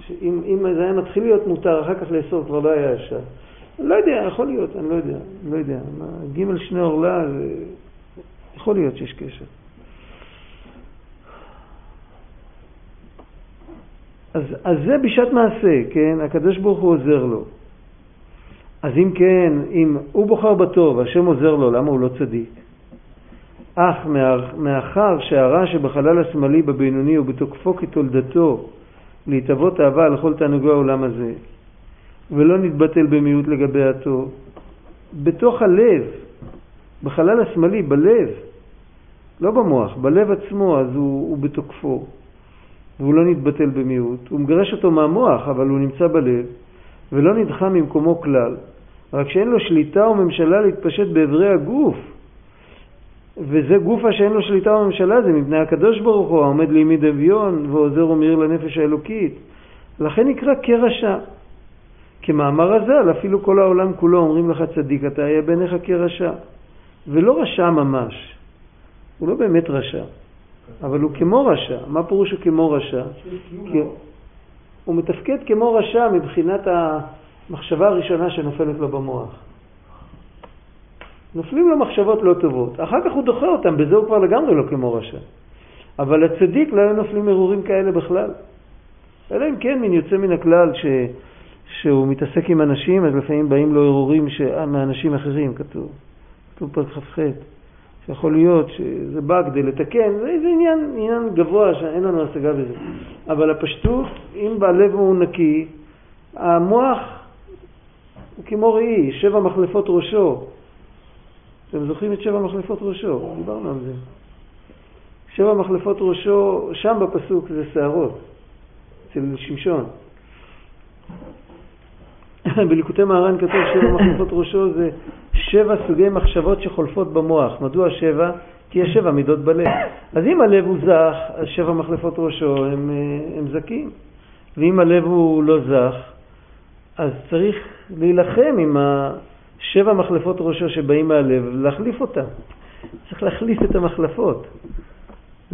שאם זה היה מתחיל להיות מותר, אחר כך לאסור כבר לא היה אפשר. אני לא יודע, יכול להיות, אני לא יודע, אני לא יודע. ג' שני עורלה, זה... יכול להיות שיש קשר. אז, אז זה בשעת מעשה, כן? הקדוש ברוך הוא עוזר לו. אז אם כן, אם הוא בוחר בטוב, השם עוזר לו, למה הוא לא צדיק? אך מאחר שהרע שבחלל השמאלי בבינוני הוא בתוקפו כתולדתו להתאבות אהבה לכל תענוגי העולם הזה, ולא נתבטל במיעוט לגבי הטוב, בתוך הלב, בחלל השמאלי, בלב, לא במוח, בלב עצמו, אז הוא, הוא בתוקפו. והוא לא נתבטל במיעוט. הוא מגרש אותו מהמוח, אבל הוא נמצא בלב, ולא נדחה ממקומו כלל. רק שאין לו שליטה וממשלה להתפשט באברי הגוף. וזה גופה שאין לו שליטה וממשלה, זה מפני הקדוש ברוך הוא, העומד לימי דביון ועוזר ומאיר לנפש האלוקית. לכן נקרא כרשע. כמאמר הז"ל, אפילו כל העולם כולו אומרים לך צדיק, אתה היה בעיניך כרשע. ולא רשע ממש, הוא לא באמת רשע. אבל הוא כמו רשע. מה פירוש הוא כמו רשע? כי הוא מתפקד כמו רשע מבחינת המחשבה הראשונה שנופלת לו במוח. נופלים לו מחשבות לא טובות, אחר כך הוא דוחה אותם, בזה הוא כבר לגמרי לא כמו רשע. אבל לצדיק לא היו נופלים ערעורים כאלה בכלל. אלא אם כן, מין יוצא מן הכלל ש... שהוא מתעסק עם אנשים, אז לפעמים באים לו ערעורים ש... מאנשים אחרים, כתוב. כתוב פרק כ"ח. שיכול להיות שזה בא כדי לתקן, זה, זה עניין, עניין גבוה שאין לנו השגה בזה. אבל הפשטות, אם בלב הוא נקי, המוח הוא כמו ראי, שבע מחלפות ראשו. אתם זוכרים את שבע מחלפות ראשו? דיברנו על זה. שבע מחלפות ראשו, שם בפסוק זה שערות, אצל שמשון. בליקוטי מהר"ן כתוב שבע מחלפות ראשו זה שבע סוגי מחשבות שחולפות במוח. מדוע שבע? כי יש שבע מידות בלב. אז אם הלב הוא זך, אז שבע מחלפות ראשו הם, אה, הם זכים. ואם הלב הוא לא זך, אז צריך להילחם עם השבע מחלפות ראשו שבאים מהלב, להחליף אותם. צריך להחליף את המחלפות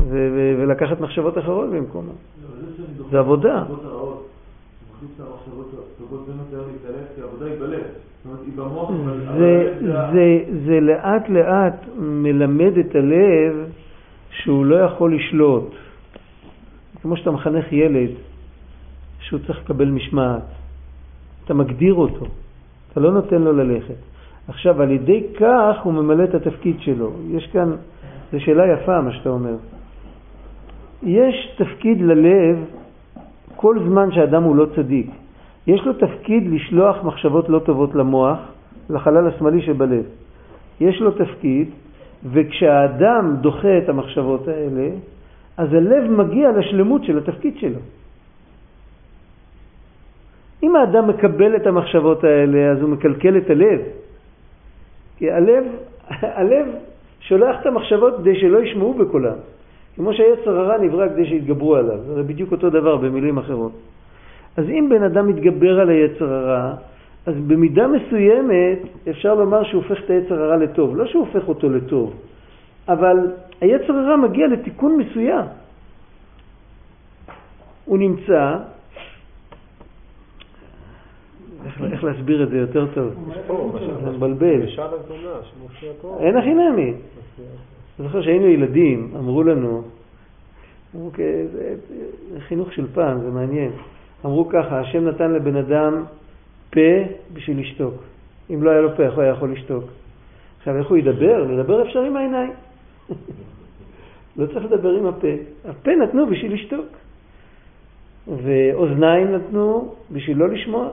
ולקחת מחשבות אחרות במקומן. זה עבודה. זה לאט לאט מלמד את הלב שהוא לא יכול לשלוט. כמו שאתה מחנך ילד שהוא צריך לקבל משמעת. אתה מגדיר אותו, אתה לא נותן לו ללכת. עכשיו, על ידי כך הוא ממלא את התפקיד שלו. יש כאן, זו שאלה יפה מה שאתה אומר. יש תפקיד ללב כל זמן שאדם הוא לא צדיק. יש לו תפקיד לשלוח מחשבות לא טובות למוח, לחלל השמאלי שבלב. יש לו תפקיד, וכשהאדם דוחה את המחשבות האלה, אז הלב מגיע לשלמות של התפקיד שלו. אם האדם מקבל את המחשבות האלה, אז הוא מקלקל את הלב. כי הלב, הלב שולח את המחשבות כדי שלא ישמעו בקולם. כמו שהיצר הרע נברא כדי שיתגברו עליו. זה בדיוק אותו דבר במילים אחרות. אז אם בן אדם מתגבר על היצר הרע, אז במידה מסוימת אפשר לומר שהוא הופך את היצר הרע לטוב. לא שהוא הופך אותו לטוב, אבל היצר הרע מגיע לתיקון מסוים. הוא נמצא, איך, איך להסביר את זה יותר טוב? זה מבלבל. אין הכי נעמי. אני זוכר שהיינו ילדים, אמרו לנו, אמרו, זה חינוך של פעם, זה מעניין. אמרו ככה, השם נתן לבן אדם פה בשביל לשתוק. אם לא היה לו פה, הוא היה יכול לשתוק? עכשיו, איך הוא ידבר? לדבר אפשר עם העיניים. לא צריך לדבר עם הפה. הפה נתנו בשביל לשתוק. ואוזניים נתנו בשביל לא לשמוע.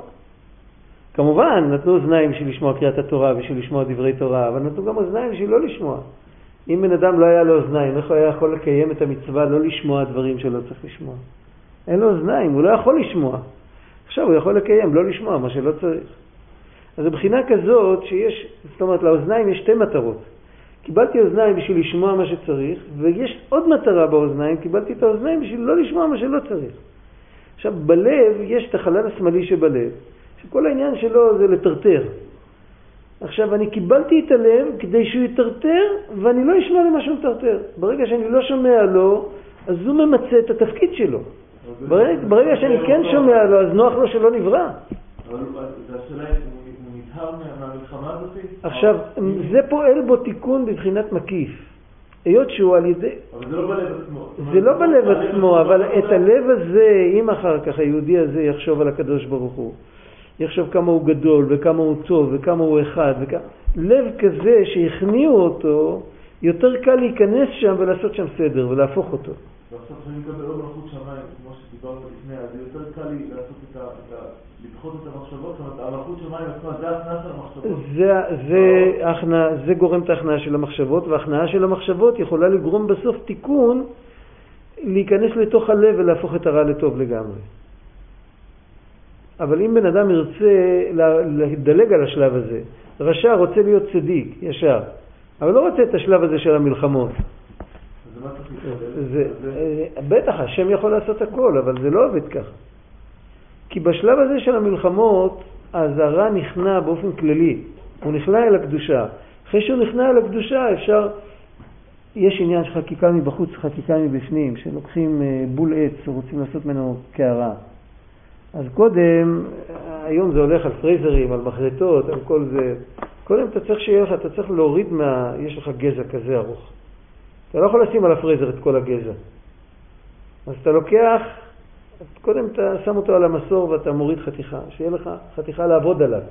כמובן, נתנו אוזניים בשביל לשמוע קריאת התורה, בשביל לשמוע דברי תורה, אבל נתנו גם אוזניים בשביל לא לשמוע. אם בן אדם לא היה לו אוזניים, איך הוא היה יכול לקיים את המצווה לא לשמוע דברים שלא צריך לשמוע? אין לו אוזניים, הוא לא יכול לשמוע. עכשיו הוא יכול לקיים, לא לשמוע מה שלא צריך. אז מבחינה כזאת שיש, זאת אומרת לאוזניים יש שתי מטרות. קיבלתי אוזניים בשביל לשמוע מה שצריך, ויש עוד מטרה באוזניים, קיבלתי את האוזניים בשביל לא לשמוע מה שלא צריך. עכשיו, בלב יש את החלל השמאלי שבלב, שכל העניין שלו זה לטרטר. עכשיו, אני קיבלתי את הלב כדי שהוא יטרטר, ואני לא אשמע למה שהוא מטרטר. ברגע שאני לא שומע לו, אז הוא ממצה את התפקיד שלו. ברגע שאני כן שומע לו, אז נוח לו שלא נברא. עכשיו, זה פועל בו תיקון בבחינת מקיף. היות שהוא על ידי... אבל זה לא בלב עצמו. זה לא בלב עצמו, אבל את הלב הזה, אם אחר כך היהודי הזה יחשוב על הקדוש ברוך הוא, יחשוב כמה הוא גדול וכמה הוא טוב וכמה הוא אחד, וכמה... לב כזה שהכניעו אותו, יותר קל להיכנס שם ולעשות שם סדר ולהפוך אותו. ועכשיו כשאני מקבל עוד מלכות שמיים, כמו שדיברנו לפני, אז זה יותר קל לי לעשות את ה... לדחות את המחשבות, זאת אומרת, המלכות שמיים עצמה, זה ההכנעה של המחשבות. זה, זה גורם את ההכנעה של המחשבות, וההכנעה של המחשבות יכולה לגרום בסוף תיקון להיכנס לתוך הלב ולהפוך את הרע לטוב לגמרי. אבל אם בן אדם ירצה לדלג על השלב הזה, רשע רוצה להיות צדיק, ישר, אבל לא רוצה את השלב הזה של המלחמות. זה, בטח, השם יכול לעשות הכל, אבל זה לא עובד ככה. כי בשלב הזה של המלחמות, אז הרע נכנע באופן כללי, הוא נכנע אל הקדושה. אחרי שהוא נכנע אל הקדושה אפשר יש עניין של חקיקה מבחוץ, חקיקה מבפנים, שלוקחים אה, בול עץ ורוצים לעשות ממנו קערה. אז קודם, היום זה הולך על פרייזרים, על מחרטות, על כל זה. קודם אתה צריך שיהיה לך, אתה צריך להוריד מה... יש לך גזע כזה ארוך. אתה לא יכול לשים על הפרייזר את כל הגזע. אז אתה לוקח, קודם אתה שם אותו על המסור ואתה מוריד חתיכה, שיהיה לך חתיכה לעבוד עליו.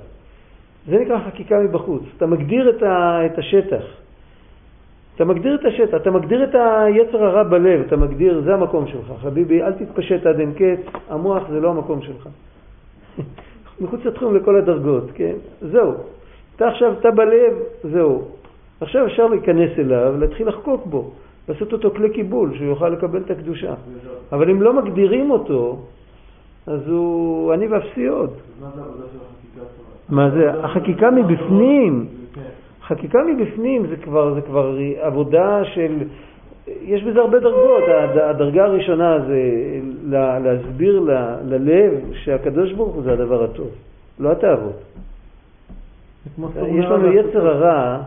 זה נקרא חקיקה מבחוץ. אתה מגדיר את, ה, את השטח. אתה מגדיר את השטח, אתה מגדיר את היצר הרע בלב, אתה מגדיר, זה המקום שלך. חביבי, אל תתפשט עד אין קץ, המוח זה לא המקום שלך. מחוץ לתחום לכל הדרגות, כן? זהו. אתה עכשיו, אתה בלב, זהו. עכשיו אפשר להיכנס אליו, להתחיל לחקוק בו, לעשות אותו כלי קיבול, שהוא יוכל לקבל את הקדושה. אבל אם לא מגדירים אותו, אז הוא אני ואפסי עוד. מה זה? החקיקה מבפנים. חקיקה מבפנים זה כבר, זה כבר עבודה של... יש בזה הרבה דרגות. הדרגה הראשונה זה להסביר ללב שהקדוש ברוך הוא זה הדבר הטוב, לא התאוות. יש לנו יצר הרע,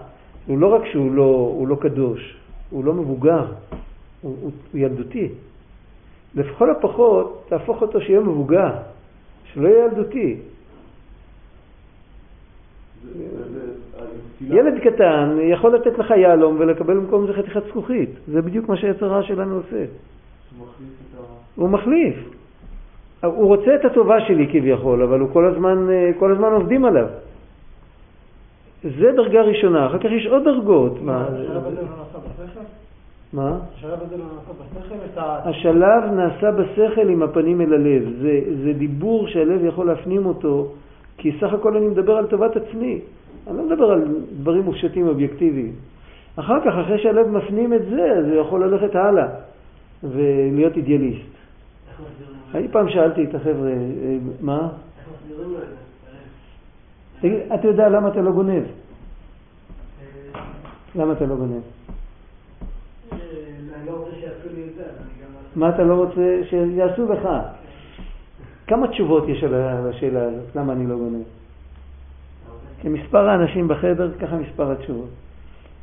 הוא לא רק שהוא לא, הוא לא קדוש, הוא לא מבוגר, הוא, הוא, הוא ילדותי. לכל הפחות תהפוך אותו שיהיה מבוגר, שלא יהיה ילדותי. ילד קטן יכול לתת לך יהלום ולקבל במקום זה חתיכת זכוכית. זה בדיוק מה שהיצר הרע שלנו עושה. הוא מחליף. הוא רוצה את הטובה שלי כביכול, אבל הוא כל הזמן, כל הזמן עובדים עליו. זה דרגה ראשונה, אחר כך יש עוד דרגות. מה? מה? השלב נעשה בשכל עם הפנים אל הלב. זה, זה דיבור שהלב יכול להפנים אותו, כי סך הכל אני מדבר על טובת עצמי. אני לא מדבר על דברים מופשטים אובייקטיביים. אחר כך, אחרי שהלב מפנים את זה, אז הוא יכול ללכת הלאה ולהיות אידיאליסט. אני פעם שאלתי את החבר'ה, אה, מה? תגיד, אתה יודע למה אתה לא גונב? למה אתה לא גונב? מה אתה לא רוצה שיעשו לך? כמה תשובות יש על השאלה הזאת, למה אני לא גונב? כמספר האנשים בחדר, ככה מספר התשובות.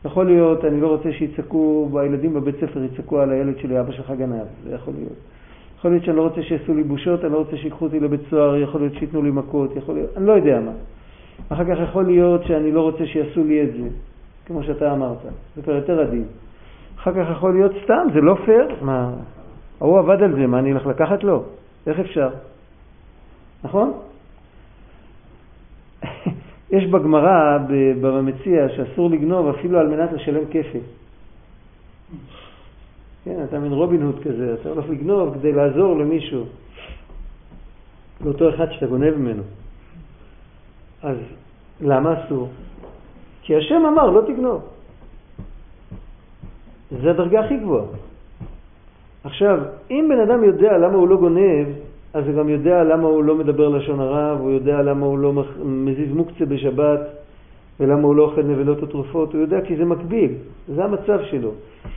יכול להיות, אני לא רוצה שיצעקו, הילדים בבית ספר יצעקו על הילד שלי, אבא שלך גנב, זה יכול להיות. יכול להיות שאני לא רוצה שיעשו לי בושות, אני לא רוצה שיקחו אותי לבית סוהר, יכול להיות שייתנו לי מכות, יכול להיות, אני לא יודע מה. אחר כך יכול להיות שאני לא רוצה שיעשו לי את זה, כמו שאתה אמרת, זה כבר יותר עדין. אחר כך יכול להיות סתם, זה לא פייר, מה, ההוא עבד על זה, מה אני אלך לקחת לו? איך אפשר? נכון? יש בגמרא, במציע, שאסור לגנוב אפילו על מנת לשלם כפל. כן, אתה מין רובין הוד כזה, אתה הולך לגנוב כדי לעזור למישהו, לאותו אחד שאתה גונב ממנו. אז למה אסור? כי השם אמר לא תגנוב. זה הדרגה הכי גבוהה. עכשיו, אם בן אדם יודע למה הוא לא גונב, אז הוא גם יודע למה הוא לא מדבר לשון הרע, והוא יודע למה הוא לא מזיז מוקצה בשבת, ולמה הוא לא אוכל נבלות התרופות, הוא יודע כי זה מקביל, זה המצב שלו.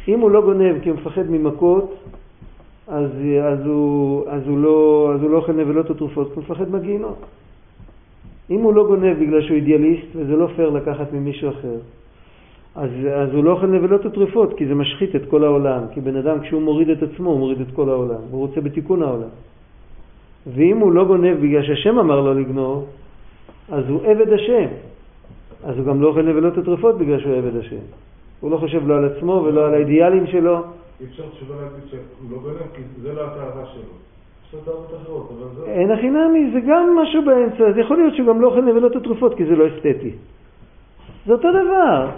אם הוא לא גונב כי הוא מפחד ממכות, אז, אז, הוא, אז, הוא, לא, אז הוא לא אוכל נבלות התרופות, כי הוא מפחד מגיהינום. אם הוא לא גונב בגלל שהוא אידיאליסט, וזה לא פייר לקחת ממישהו אחר, אז, אז הוא לא אוכל נבלות התרופות, כי זה משחית את כל העולם. כי בן אדם, כשהוא מוריד את עצמו, הוא מוריד את כל העולם. הוא רוצה בתיקון העולם. ואם הוא לא גונב בגלל שהשם אמר לו לגנוב, אז הוא עבד השם. אז הוא גם לא אוכל נבלות התרופות בגלל שהוא עבד השם. הוא לא חושב לא על עצמו ולא על האידיאלים שלו. אי אפשר שלא להגיד שהוא לא גונב, כי זה לא התאווה שלו. אין הכי נמי, זה גם משהו באמצע, אז יכול להיות שהוא גם לא אוכל נבלות התרופות כי זה לא אסתטי. זה אותו דבר.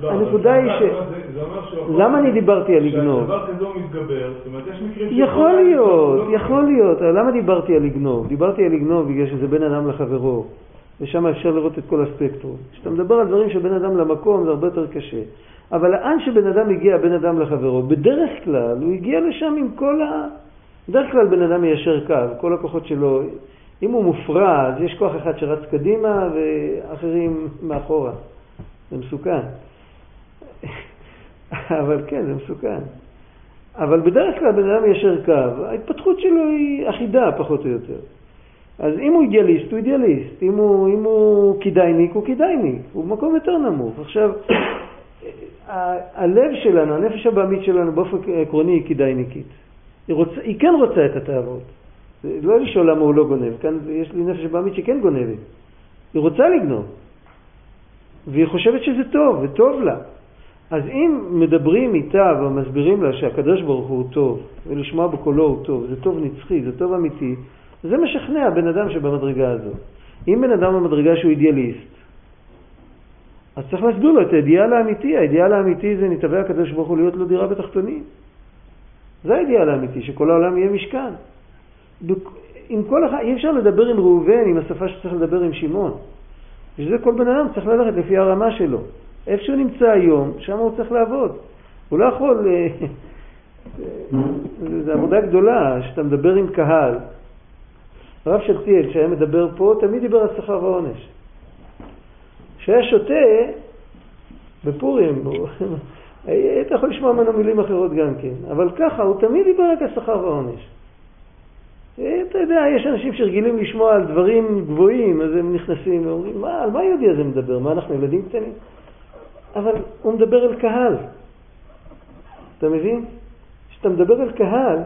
לא, הנקודה היא ש... למה אני דיברתי על לגנוב? כשהדבר כזה הוא מתגבר, זאת אומרת, יש מקרים יכול להיות, יכול להיות. למה דיברתי על לגנוב? דיברתי על לגנוב בגלל שזה בין אדם לחברו, ושם אפשר לראות את כל הספקטרום. כשאתה מדבר על דברים שבין אדם למקום זה הרבה יותר קשה. אבל לאן שבן אדם הגיע, בין אדם לחברו, בדרך כלל הוא הגיע לשם עם כל ה... בדרך כלל בן אדם מיישר קו, כל הכוחות שלו, אם הוא מופרע, אז יש כוח אחד שרץ קדימה ואחרים מאחורה. זה מסוכן. אבל כן, זה מסוכן. אבל בדרך כלל בן אדם ישר קו, ההתפתחות שלו היא אחידה פחות או יותר. אז אם הוא אידיאליסט, הוא אידיאליסט. אם הוא, אם הוא כדאיניק, הוא כדאיניק. הוא במקום יותר נמוך. עכשיו, הלב שלנו, הנפש הבעמית שלנו באופן עקרוני היא כדאיניקית. היא, רוצ, היא כן רוצה את התאוות. לא לשאול למה הוא לא גונב, כאן יש לי נפש בעמית שכן גונבת. היא רוצה לגנוב, והיא חושבת שזה טוב, וטוב לה. אז אם מדברים איתה ומסבירים לה שהקדוש ברוך הוא טוב, ולשמוע בקולו הוא טוב, זה טוב נצחי, זה טוב אמיתי, זה משכנע בן אדם שבמדרגה הזו. אם בן אדם במדרגה שהוא אידיאליסט, אז צריך להסביר לו את האידיאל האמיתי. האידיאל האמיתי זה נתבע הקדוש ברוך הוא להיות לו דירה בתחתונים. זה האידיאל האמיתי, שכל העולם יהיה משכן. עם כל אחד, אי אפשר לדבר עם ראובן עם השפה שצריך לדבר עם שמעון. בשביל זה כל בן אדם צריך ללכת לפי הרמה שלו. איפה שהוא נמצא היום, שם הוא צריך לעבוד. הוא לא יכול... אה, זו עבודה גדולה, שאתה מדבר עם קהל. הרב שתיאל, שהיה מדבר פה, תמיד דיבר על שכר ועונש. כשהיה שותה, בפורים, היית יכול לשמוע ממנו מילים אחרות גם כן, אבל ככה, הוא תמיד דיבר רק על שכר ועונש. אתה יודע, יש אנשים שרגילים לשמוע על דברים גבוהים, אז הם נכנסים ואומרים, מה, על מה היהודי הזה מדבר? מה, אנחנו ילדים קטנים? אבל הוא מדבר אל קהל. אתה מבין? כשאתה מדבר אל קהל,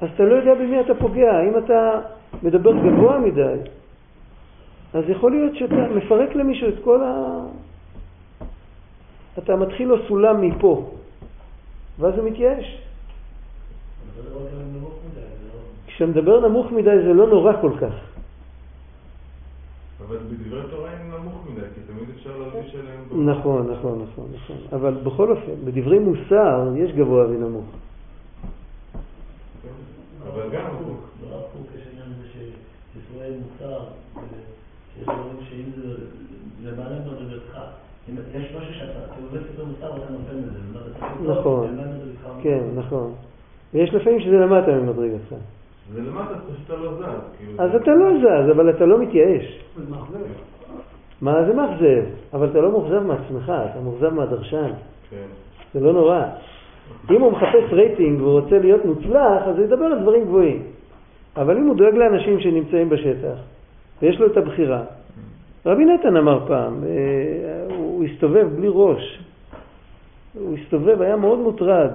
אז אתה לא יודע במי אתה פוגע. אם אתה מדבר גבוה מדי, אז יכול להיות שאתה מפרק למישהו את כל ה... אתה מתחיל לו סולם מפה, ואז הוא מתייאש. כשאתה מדבר נמוך מדי זה לא נורא כל כך. אבל בדברי תורה הם נמוך מדי, כי תמיד אפשר להלביש עליהם... נכון, נכון, נכון, נכון. אבל בכל אופן, בדברי מוסר יש גבוה ונמוך. אבל גם... לא הפוך, יש עניין שישראל מוסר, שיש דברים שאם זה למעלה מדרגתך, אם יש משהו שאתה עובד יותר מוסר ואתה נופל מזה, נכון, כן, נכון. ויש לפעמים שזה למטה ממדרגתך. זה למטה, פשוט אתה לא זז. כאילו. אז אתה לא זז, אבל אתה לא מתייאש. מה זה מאכזב? אבל אתה לא מאוכזב מעצמך, אתה מאוכזב מהדרשן. כן. זה לא נורא. אם הוא מחפש רייטינג והוא רוצה להיות מוצלח, אז הוא ידבר על דברים גבוהים. אבל אם הוא דואג לאנשים שנמצאים בשטח, ויש לו את הבחירה, רבי נתן אמר פעם, אה, הוא הסתובב בלי ראש. הוא הסתובב, היה מאוד מוטרד.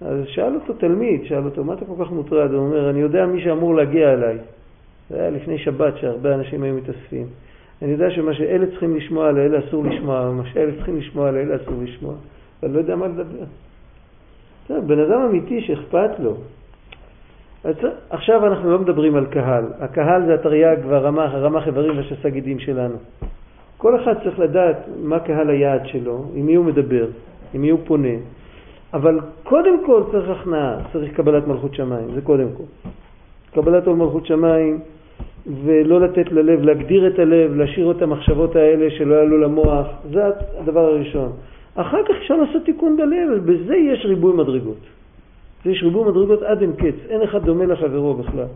אז שאל אותו תלמיד, שאל אותו, מה אתה כל כך מוטרד? הוא אומר, אני יודע מי שאמור להגיע אליי. זה היה לפני שבת שהרבה אנשים היו מתאספים. אני יודע שמה שאלה צריכים לשמוע על אלה אסור לשמוע, מה שאלה צריכים לשמוע על אלה אסור לשמוע. ואני לא יודע מה לדבר. טוב, בן אדם אמיתי שאכפת לו. עכשיו אנחנו לא מדברים על קהל. הקהל זה התרי"ג והרמ"ח, הרמ"ח איברים והשס"ה גידים שלנו. כל אחד צריך לדעת מה קהל היעד שלו, עם מי הוא מדבר, עם מי הוא פונה. אבל קודם כל צריך הכנעה, צריך קבלת מלכות שמיים, זה קודם כל. קבלת עול מלכות שמיים ולא לתת ללב, להגדיר את הלב, להשאיר את המחשבות האלה שלא יעלו למוח, זה הדבר הראשון. אחר כך אפשר לעשות תיקון בלב, בזה יש ריבוי מדרגות. יש ריבוי מדרגות עד אין קץ, אין אחד דומה לחברו בכלל.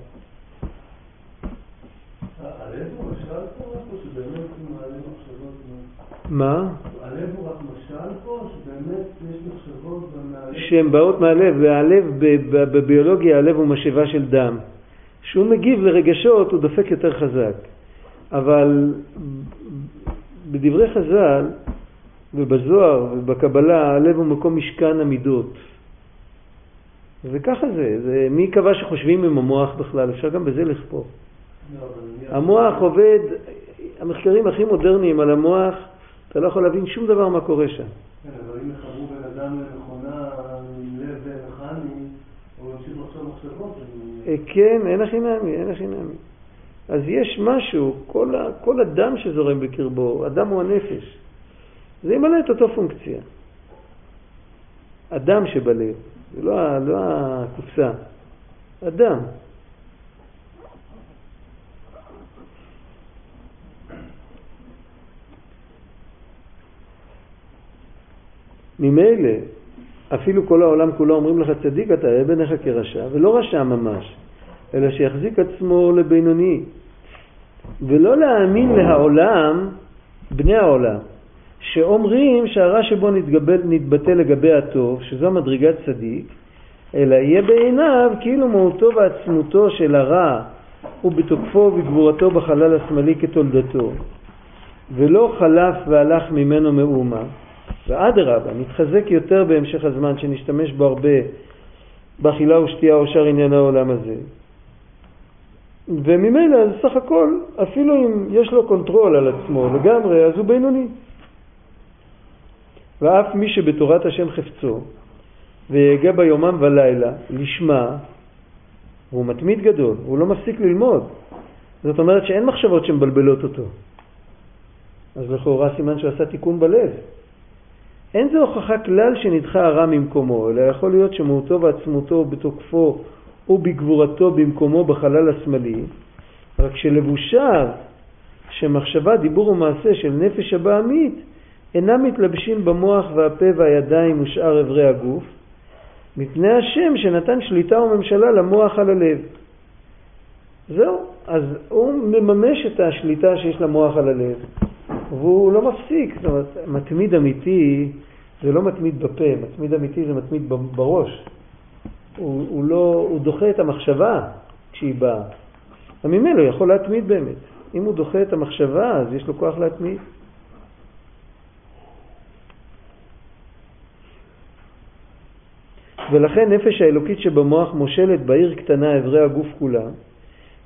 מה? הלב הוא רק משל פה, שבאמת יש מחשבות שהן באות מהלב, והלב בביולוגיה, הלב הוא משאבה של דם. כשהוא מגיב לרגשות הוא דופק יותר חזק. אבל בדברי חז"ל ובזוהר ובקבלה הלב הוא מקום משכן המידות. וככה זה, זה מי קבע שחושבים עם המוח בכלל, אפשר גם בזה לכפור. לא, המוח עובד, המחקרים הכי מודרניים על המוח, אתה לא יכול להבין שום דבר מה קורה שם. כן, אבל אם יחברו בן אדם למכונה עם לב מכני, הוא ימשיך לחשוב מחשבות. אה, כן, אין הכי נמי, אין הכי נמי. אז יש משהו, כל, ה, כל אדם שזורם בקרבו, אדם הוא הנפש. זה ימלא את אותו פונקציה. אדם שבלב, זה לא, לא הקופסה, אדם. ממילא, אפילו כל העולם כולו אומרים לך צדיק אתה, יהיה בעיניך כרשע, ולא רשע ממש, אלא שיחזיק עצמו לבינוני. ולא להאמין להעולם, בני העולם, שאומרים שהרע שבו נתגבל, נתבטא לגבי הטוב, שזו מדרגת צדיק, אלא יהיה בעיניו כאילו מהותו ועצמותו של הרע ובתוקפו ובגבורתו בחלל השמאלי כתולדתו, ולא חלף והלך ממנו מאומה, ואדרבה, נתחזק יותר בהמשך הזמן, שנשתמש בו הרבה באכילה ושתייה או שאר עניין העולם הזה. וממילא, סך הכל, אפילו אם יש לו control על עצמו לגמרי, אז הוא בינוני. ואף מי שבתורת השם חפצו, ויגע בה יומם ולילה, לשמה, הוא מתמיד גדול, הוא לא מפסיק ללמוד. זאת אומרת שאין מחשבות שמבלבלות אותו. אז לכאורה סימן שהוא עשה תיקון בלב. אין זה הוכחה כלל שנדחה הרע ממקומו, אלא יכול להיות שמהותו ועצמותו בתוקפו ובגבורתו במקומו בחלל השמאלי, רק שלבושיו שמחשבה, דיבור ומעשה של נפש הבעמית אינם מתלבשים במוח והפה והידיים ושאר אברי הגוף, מפני השם שנתן שליטה וממשלה למוח על הלב. זהו, אז הוא מממש את השליטה שיש למוח על הלב, והוא לא מפסיק, זאת אומרת, מתמיד אמיתי זה לא מתמיד בפה, מתמיד אמיתי זה מתמיד בראש. הוא, הוא, לא, הוא דוחה את המחשבה כשהיא באה. ממילא הוא יכול להתמיד באמת. אם הוא דוחה את המחשבה, אז יש לו כוח להתמיד. ולכן נפש האלוקית שבמוח מושלת בעיר קטנה אברי הגוף כולה,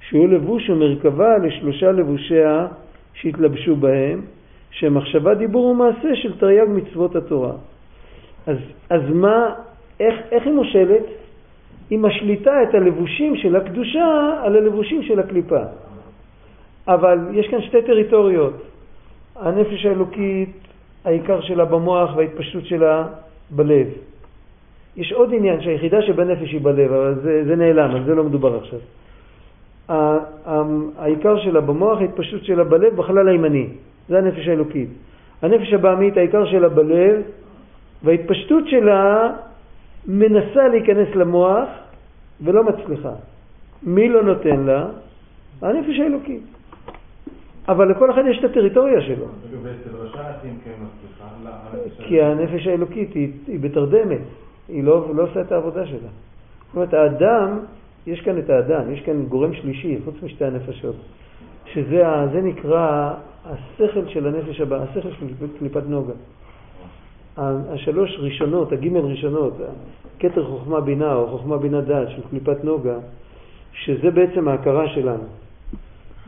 שהוא לבוש ומרכבה לשלושה לבושיה שהתלבשו בהם, שמחשבה, דיבור ומעשה של תרי"ג מצוות התורה. אז, אז מה, איך, איך היא מושלת? היא משליטה את הלבושים של הקדושה על הלבושים של הקליפה. אבל יש כאן שתי טריטוריות. הנפש האלוקית, העיקר שלה במוח וההתפשטות שלה בלב. יש עוד עניין שהיחידה שבנפש היא בלב, אבל זה, זה נעלם, על זה לא מדובר עכשיו. העיקר שלה במוח, ההתפשטות שלה בלב, בחלל הימני. זה הנפש האלוקית. הנפש הבעמית, העיקר שלה בלב, וההתפשטות שלה מנסה להיכנס למוח ולא מצליחה. מי לא נותן לה? הנפש האלוקית. אבל לכל אחד יש את הטריטוריה שלו. כי הנפש האלוקית היא, היא בתרדמת, היא לא, לא עושה את העבודה שלה. זאת אומרת, האדם, יש כאן את האדם, יש כאן גורם שלישי, חוץ משתי הנפשות, שזה נקרא השכל של הנפש הבאה, השכל של קליפת נוגה. השלוש ראשונות, הגימל ראשונות, כתר חוכמה בינה או חוכמה בינה דעת של קליפת נוגה, שזה בעצם ההכרה שלנו.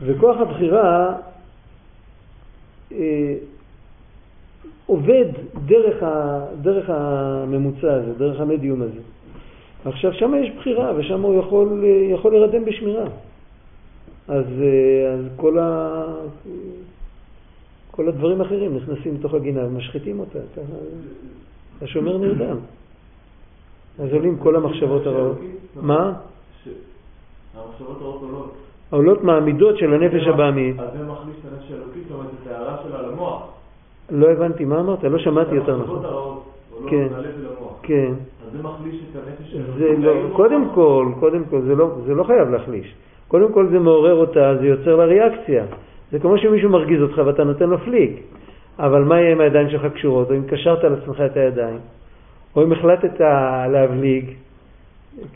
וכוח הבחירה אה, עובד דרך, ה, דרך הממוצע הזה, דרך המדיום הזה. עכשיו שם יש בחירה ושם הוא יכול, יכול לרדם בשמירה. אז, אה, אז כל, ה, כל הדברים האחרים נכנסים לתוך הגינה ומשחיתים אותה. השומר נרדם. אז עולים כל המחשבות הרעות. מה? המחשבות הרעות עולות. עולות מהמידות של הנפש הבעמית. אז זה מחליש את הנפש האלוקית, זאת אומרת, את ההערה שלה למוח. לא הבנתי, מה אמרת? לא שמעתי יותר נכון. המחשבות הרעות עולות כן. מהלב ולמוח. כן. זה מחליש את הנפש זה האלוקית. לא, קודם כל, קודם כל, זה לא, זה לא חייב להחליש. קודם כל זה מעורר אותה, זה יוצר לה ריאקציה. זה כמו שמישהו מרגיז אותך ואתה נותן לו פליק. אבל מה יהיה אם הידיים שלך קשורות, או אם קשרת על עצמך את הידיים, או אם החלטת להבליג,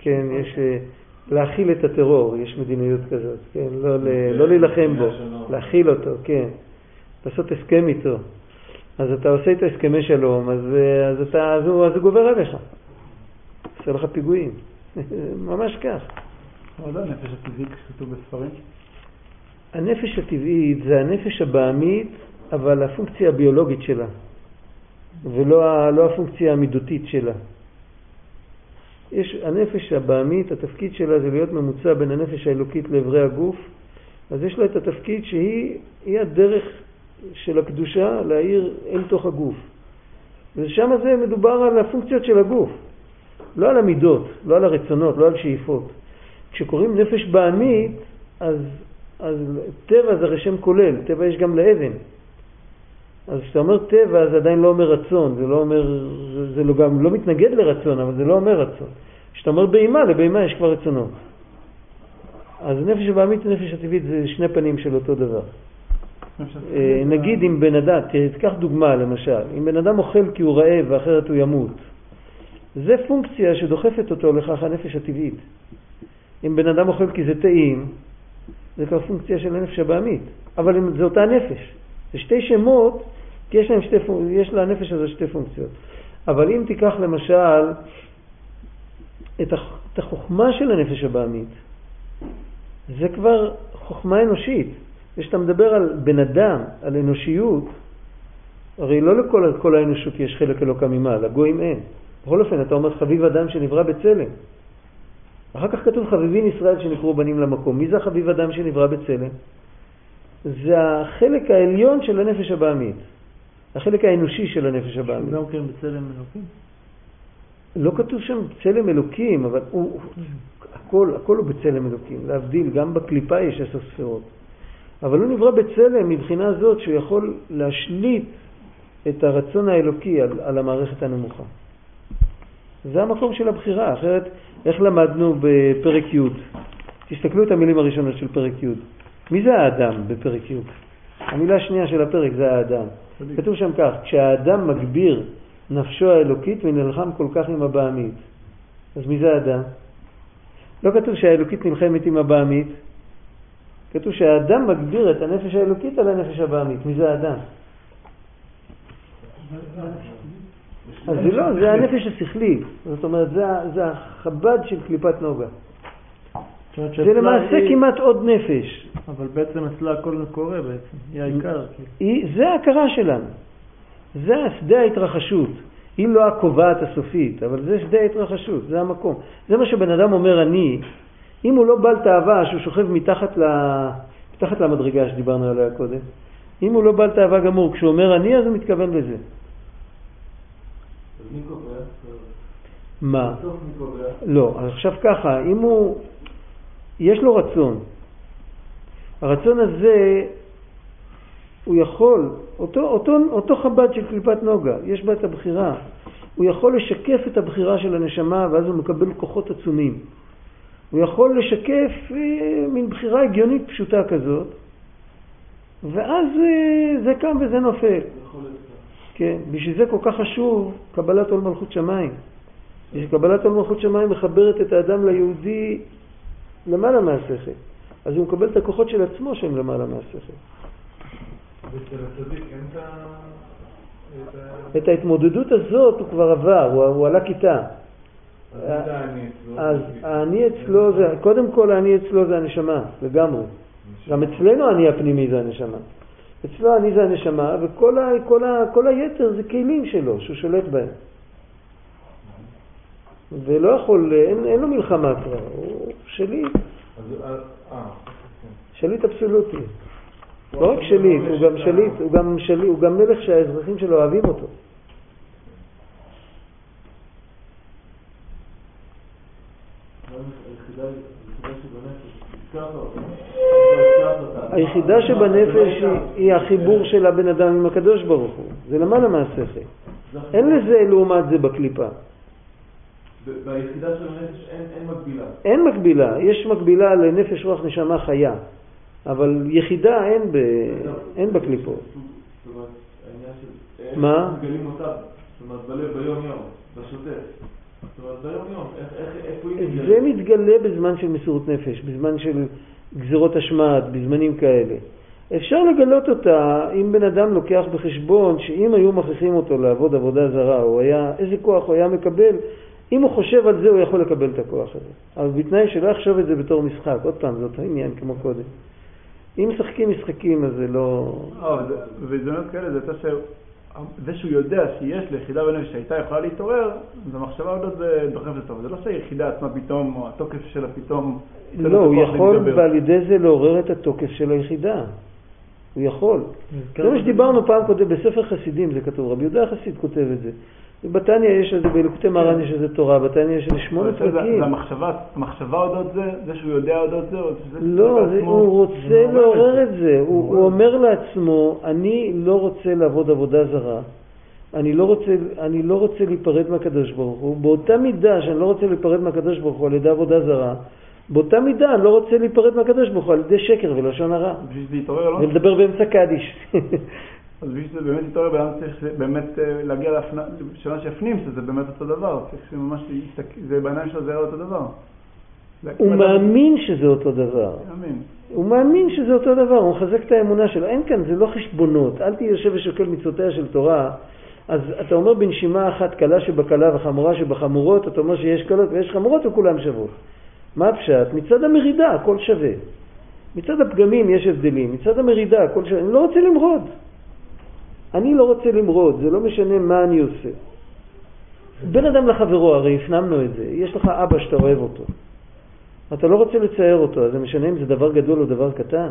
כן, יש אה, להכיל את הטרור, יש מדיניות כזאת, כן, לא, לא להילחם בו, להכיל אותו, כן, לעשות הסכם איתו. אז אתה עושה איתו הסכמי שלום, אז, אה, אז, אתה, אז, הוא, אז הוא גובר עליך, עושה לך פיגועים, ממש כך. אבל לא הנפש הטבעית כתוב בספרים. הנפש הטבעית זה הנפש הבעמית, אבל הפונקציה הביולוגית שלה, ולא לא הפונקציה המידותית שלה. יש, הנפש הבעמית, התפקיד שלה זה להיות ממוצע בין הנפש האלוקית לאיברי הגוף, אז יש לה את התפקיד שהיא היא הדרך של הקדושה להאיר אל תוך הגוף. ושם זה מדובר על הפונקציות של הגוף, לא על המידות, לא על הרצונות, לא על שאיפות. כשקוראים נפש בעמית, אז, אז טבע זה הרי שם כולל, טבע יש גם לאבן. אז כשאתה אומר טבע זה עדיין לא אומר רצון, זה לא אומר, זה, זה לא, גם לא מתנגד לרצון, אבל זה לא אומר רצון. כשאתה אומר בהמה, לבהמה יש כבר רצונות. אז נפש הבעמית ונפש הטבעית זה שני פנים של אותו דבר. אה, נגיד אם בן אדם, תראה, תיקח דוגמה למשל, אם בן אדם אוכל כי הוא רעב ואחרת הוא ימות, זה פונקציה שדוחפת אותו לכך הנפש הטבעית. אם בן אדם אוכל כי זה טעים, זה כבר פונקציה של הנפש הבעמית, אבל זה אותה נפש. זה שתי שמות כי יש, שתי, יש לנפש הזאת שתי פונקציות. אבל אם תיקח למשל את החוכמה של הנפש הבעמית, זה כבר חוכמה אנושית. כשאתה מדבר על בן אדם, על אנושיות, הרי לא לכל כל האנושות יש חלק אלוקה ממעל, לגויים אין. בכל אופן, אתה אומר חביב אדם שנברא בצלם. אחר כך כתוב חביבין ישראל שנקראו בנים למקום. מי זה החביב אדם שנברא בצלם? זה החלק העליון של הנפש הבעמית. החלק האנושי של הנפש הבעמית. גם כן בצלם אלוקים? לא כתוב שם צלם אלוקים, אבל הוא, הכל, הכל הוא בצלם אלוקים. להבדיל, גם בקליפה יש עשר ספירות. אבל הוא נברא בצלם מבחינה זאת שהוא יכול להשליט את הרצון האלוקי על, על המערכת הנמוכה. זה המקום של הבחירה, אחרת איך למדנו בפרק י'? תסתכלו את המילים הראשונות של פרק י'. מי זה האדם בפרק י'? המילה השנייה של הפרק זה האדם. כתוב שם כך, כשהאדם מגביר נפשו האלוקית ונלחם כל כך עם הבעמית. אז מי זה האדם? לא כתוב שהאלוקית נלחמת עם הבעמית, כתוב שהאדם מגביר את הנפש האלוקית על הנפש הבעמית. מי זה האדם? אז זה לא, זה הנפש השכלי. זאת אומרת, זה, זה החב"ד של קליפת נוגה. זה למעשה היא... כמעט עוד נפש. אבל בעצם אצלה הכל קורה בעצם, היא העיקר. היא, זה ההכרה שלנו. זה שדה ההתרחשות. היא לא הקובעת הסופית, אבל זה שדה ההתרחשות, זה המקום. זה מה שבן אדם אומר אני, אם הוא לא בעל תאווה שהוא שוכב מתחת, ל... מתחת למדרגה שדיברנו עליה קודם, אם הוא לא בעל תאווה גמור, כשהוא אומר אני אז הוא מתכוון לזה. מה? לא, עכשיו ככה, אם הוא, יש לו רצון, הרצון הזה, הוא יכול, אותו, אותו, אותו חב"ד של קליפת נוגה, יש בה את הבחירה, הוא יכול לשקף את הבחירה של הנשמה ואז הוא מקבל כוחות עצומים. הוא יכול לשקף אה, מין בחירה הגיונית פשוטה כזאת, ואז אה, זה קם וזה נופל. כן, בשביל זה כל כך חשוב קבלת עול מלכות שמיים. קבלת עול מלכות שמיים מחברת את האדם ליהודי למעלה מהשכל. אז הוא מקבל את הכוחות של עצמו שהם למעלה מהשכל. ואצל הצדיק אין את ה... את ההתמודדות הזאת הוא כבר עבר, הוא, הוא עלה כיתה. אז האני אצלו זה, קודם כל האני אצלו זה הנשמה, לגמרי. גם אצלנו האני הפנימי זה הנשמה. אצלו האני זה הנשמה, וכל ה, כל ה, כל היתר זה כלים שלו, שהוא שולט בהם. ולא יכול, אין, אין לו מלחמה כבר, הוא שליט. אה, אה, שליט אבסולוטי. לא רק שליט, הוא גם שליט, הוא גם שליט, הוא גם מלך שהאזרחים שלו אוהבים אותו. היחידה שבנפש היא החיבור של הבן אדם עם הקדוש ברוך הוא, זה למעלה מהשכל. אין לזה לעומת זה בקליפה. ביחידה של הנפש אין מקבילה. אין מקבילה, יש מקבילה לנפש רוח נשמה חיה. אבל יחידה אין, ב... אין בקליפות. מה? מגלים אותה, זאת אומרת בלב ביום יום, בשוטף. זה מתגלה בזמן של מסירות נפש, בזמן של גזירות השמד, בזמנים כאלה. אפשר לגלות אותה אם בן אדם לוקח בחשבון שאם היו מכריחים אותו לעבוד עבודה זרה, או היה, איזה כוח הוא היה מקבל, אם הוא חושב על זה הוא יכול לקבל את הכוח הזה. אבל בתנאי שלא יחשוב את זה בתור משחק. עוד פעם, זאת העניין כמו קודם. אם משחקים משחקים אז זה לא... ובהזדמנות כאלה זה יותר זה שהוא יודע שיש ליחידה בנפש שהייתה יכולה להתעורר, אז המחשבה עוד דוחפת אותו. זה לא שהיחידה עצמה פתאום, או התוקף שלה פתאום... לא, הוא יכול ועל ידי זה לעורר את התוקף של היחידה. הוא יכול. זה מה שדיברנו פעם קודם, בספר חסידים זה כתוב, רבי יהודה החסיד כותב את זה. בתניא יש איזה, בלקוטי מרן יש איזה תורה, בתניא יש איזה שמונה פרקים. זה המחשבה אודות זה? זה שהוא יודע אודות זה? לא, הוא רוצה לעורר את זה. הוא אומר לעצמו, אני לא רוצה לעבוד עבודה זרה. אני לא רוצה, אני לא רוצה להיפרד מהקדוש ברוך הוא. באותה מידה שאני לא רוצה להיפרד מהקדוש ברוך הוא על ידי עבודה זרה, באותה מידה אני לא רוצה להיפרד מהקדוש ברוך הוא על ידי שקר ולשון הרע. לא? ולדבר באמצע קדיש. אז בשביל שזה באמת יתעורר, בן אדם צריך באמת אה, להגיע לשאלה שיפנים שזה באמת אותו דבר, צריך שממש, זה בעיניים שלו זה היה אותו דבר. הוא מאמין שזה אותו דבר. מאמין. הוא מאמין שזה אותו דבר, הוא מחזק את האמונה שלו. אין כאן, זה לא חשבונות. אל תהיה יושב ושוקל מצוותיה של תורה. אז אתה אומר בנשימה אחת קלה שבקלה וחמורה שבחמורות, אתה אומר שיש קלות ויש חמורות וכולם שוות. מה הפשט? מצד המרידה הכל שווה. מצד הפגמים יש הבדלים, מצד המרידה הכל שווה. אני לא רוצה למרוד. אני לא רוצה למרוד, זה לא משנה מה אני עושה. בין אדם לחברו, הרי הפנמנו את זה. יש לך אבא שאתה אוהב אותו. אתה לא רוצה לצייר אותו, אז זה משנה אם זה דבר גדול או דבר קטן.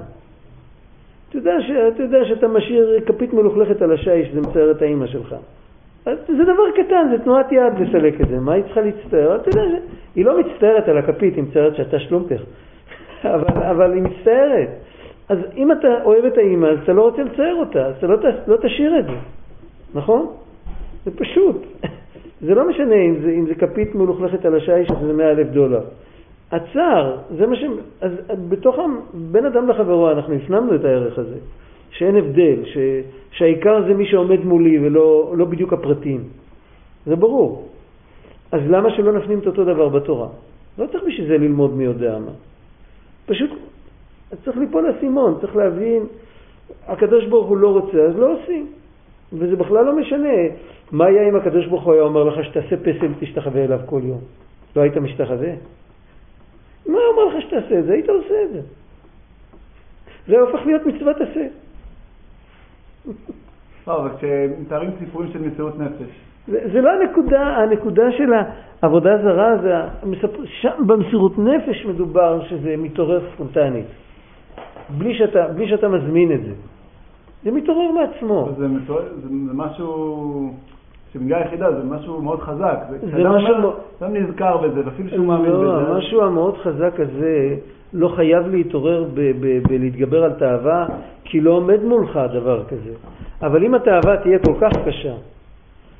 אתה יודע, ש, אתה יודע שאתה משאיר כפית מלוכלכת על השיש, זה מצייר את האימא שלך. זה דבר קטן, זה תנועת יד לסלק את זה. מה היא צריכה להצטער? אתה יודע, היא לא מצטערת על הכפית, היא מצטערת שאתה שלומפך. אבל, אבל היא מצטערת. אז אם אתה אוהב את האימא, אז אתה לא רוצה לצייר אותה, אז אתה לא, לא תשאיר את זה, נכון? זה פשוט. זה לא משנה אם זה, אם זה כפית מלוכלכת על השיש או שזה 100 אלף דולר. הצער, זה מה ש... אז בתוך בין אדם לחברו אנחנו הפנמנו את הערך הזה, שאין הבדל, ש... שהעיקר זה מי שעומד מולי ולא לא בדיוק הפרטים. זה ברור. אז למה שלא נפנים את אותו דבר בתורה? לא צריך בשביל זה ללמוד מי יודע מה. פשוט צריך ליפול אסימון, צריך להבין, הקדוש ברוך הוא לא רוצה, אז לא עושים. וזה בכלל לא משנה. מה היה אם הקדוש ברוך הוא היה אומר לך שתעשה פסל ותשתחווה אליו כל יום? לא היית משתחווה? מה הוא אמר לך שתעשה את זה? היית עושה את זה. זה הופך להיות מצוות עשה. לא, אבל כשמתארים סיפורים של מסירות נפש. זה, זה לא הנקודה, הנקודה של העבודה זרה, זה שם במסירות נפש מדובר שזה מתעורר ספונטנית. בלי שאתה, בלי שאתה מזמין את זה. זה מתעורר מעצמו. זה, מתעורר, זה, זה משהו, שבגלל היחידה זה משהו מאוד חזק. זה, זה משהו... אומר, לא נזכר בזה, ואפילו שהוא מאמין לא, בזה. לא, המשהו המאוד חזק הזה לא חייב להתעורר בלהתגבר על תאווה, כי לא עומד מולך דבר כזה. אבל אם התאווה תהיה כל כך קשה,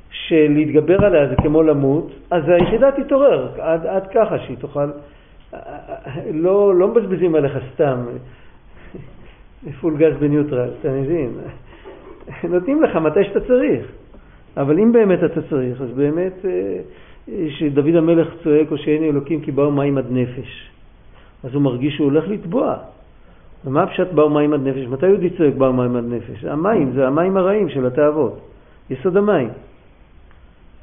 שלהתגבר עליה זה כמו למות, אז היחידה תתעורר עד, עד ככה שהיא תוכל... לא, לא מבזבזים עליך סתם פול גז בניוטרל, אתה מבין? נותנים לך מתי שאתה צריך. אבל אם באמת אתה צריך, אז באמת אה, שדוד המלך צועק, או שאין אלוקים כי באו מים עד נפש. אז הוא מרגיש שהוא הולך לטבוע. ומה הפשט באו מים עד נפש? מתי יהודי צועק באו מים עד נפש? המים, זה המים הרעים של התאוות, יסוד המים.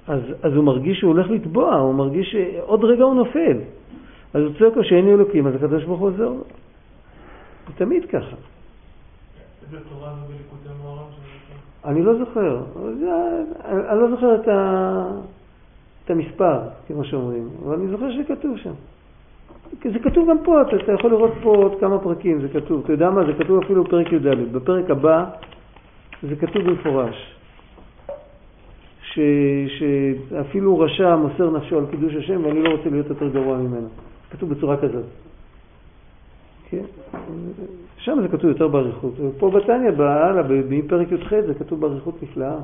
אז, אז הוא מרגיש שהוא הולך לטבוע, הוא מרגיש שעוד רגע הוא נופל. אז הוא צועק לו שאין אלוקים, אז הקדוש ברוך הוא עוזר לו. זה תמיד ככה. אני לא זוכר, אני לא זוכר את, ה... את המספר, כמו שאומרים, אבל אני זוכר שזה כתוב שם. זה כתוב גם פה, אתה, אתה יכול לראות פה עוד כמה פרקים, זה כתוב. אתה יודע מה? זה כתוב אפילו בפרק י"ד. בפרק הבא זה כתוב במפורש. ש, שאפילו רשע מוסר נפשו על קידוש השם ואני לא רוצה להיות יותר גרוע ממנו. כתוב בצורה כזאת. כן? שם זה כתוב יותר באריכות. פה בתניא, בהלאה, מפרק י"ח זה כתוב באריכות נפלאה.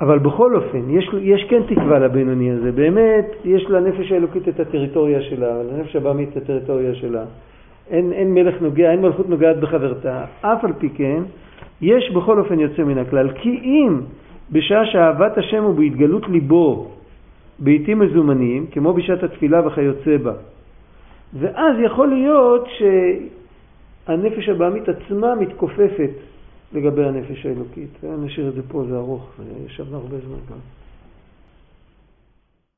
אבל בכל אופן, יש, יש כן תקווה לבינוני הזה. באמת, יש לנפש האלוקית את הטריטוריה שלה, לנפש הבאמית את הטריטוריה שלה. אין, אין מלך נוגע, אין מלכות נוגעת בחברתה. אף על פי כן, יש בכל אופן יוצא מן הכלל. כי אם בשעה שאהבת השם הוא בהתגלות ליבו בעיתים מזומנים, כמו בשעת התפילה וכיוצא בה. ואז יכול להיות שהנפש הבעמית עצמה מתכופפת לגבי הנפש האלוקית. נשאיר את זה פה, זה ארוך, ישבנו הרבה זמן כאן.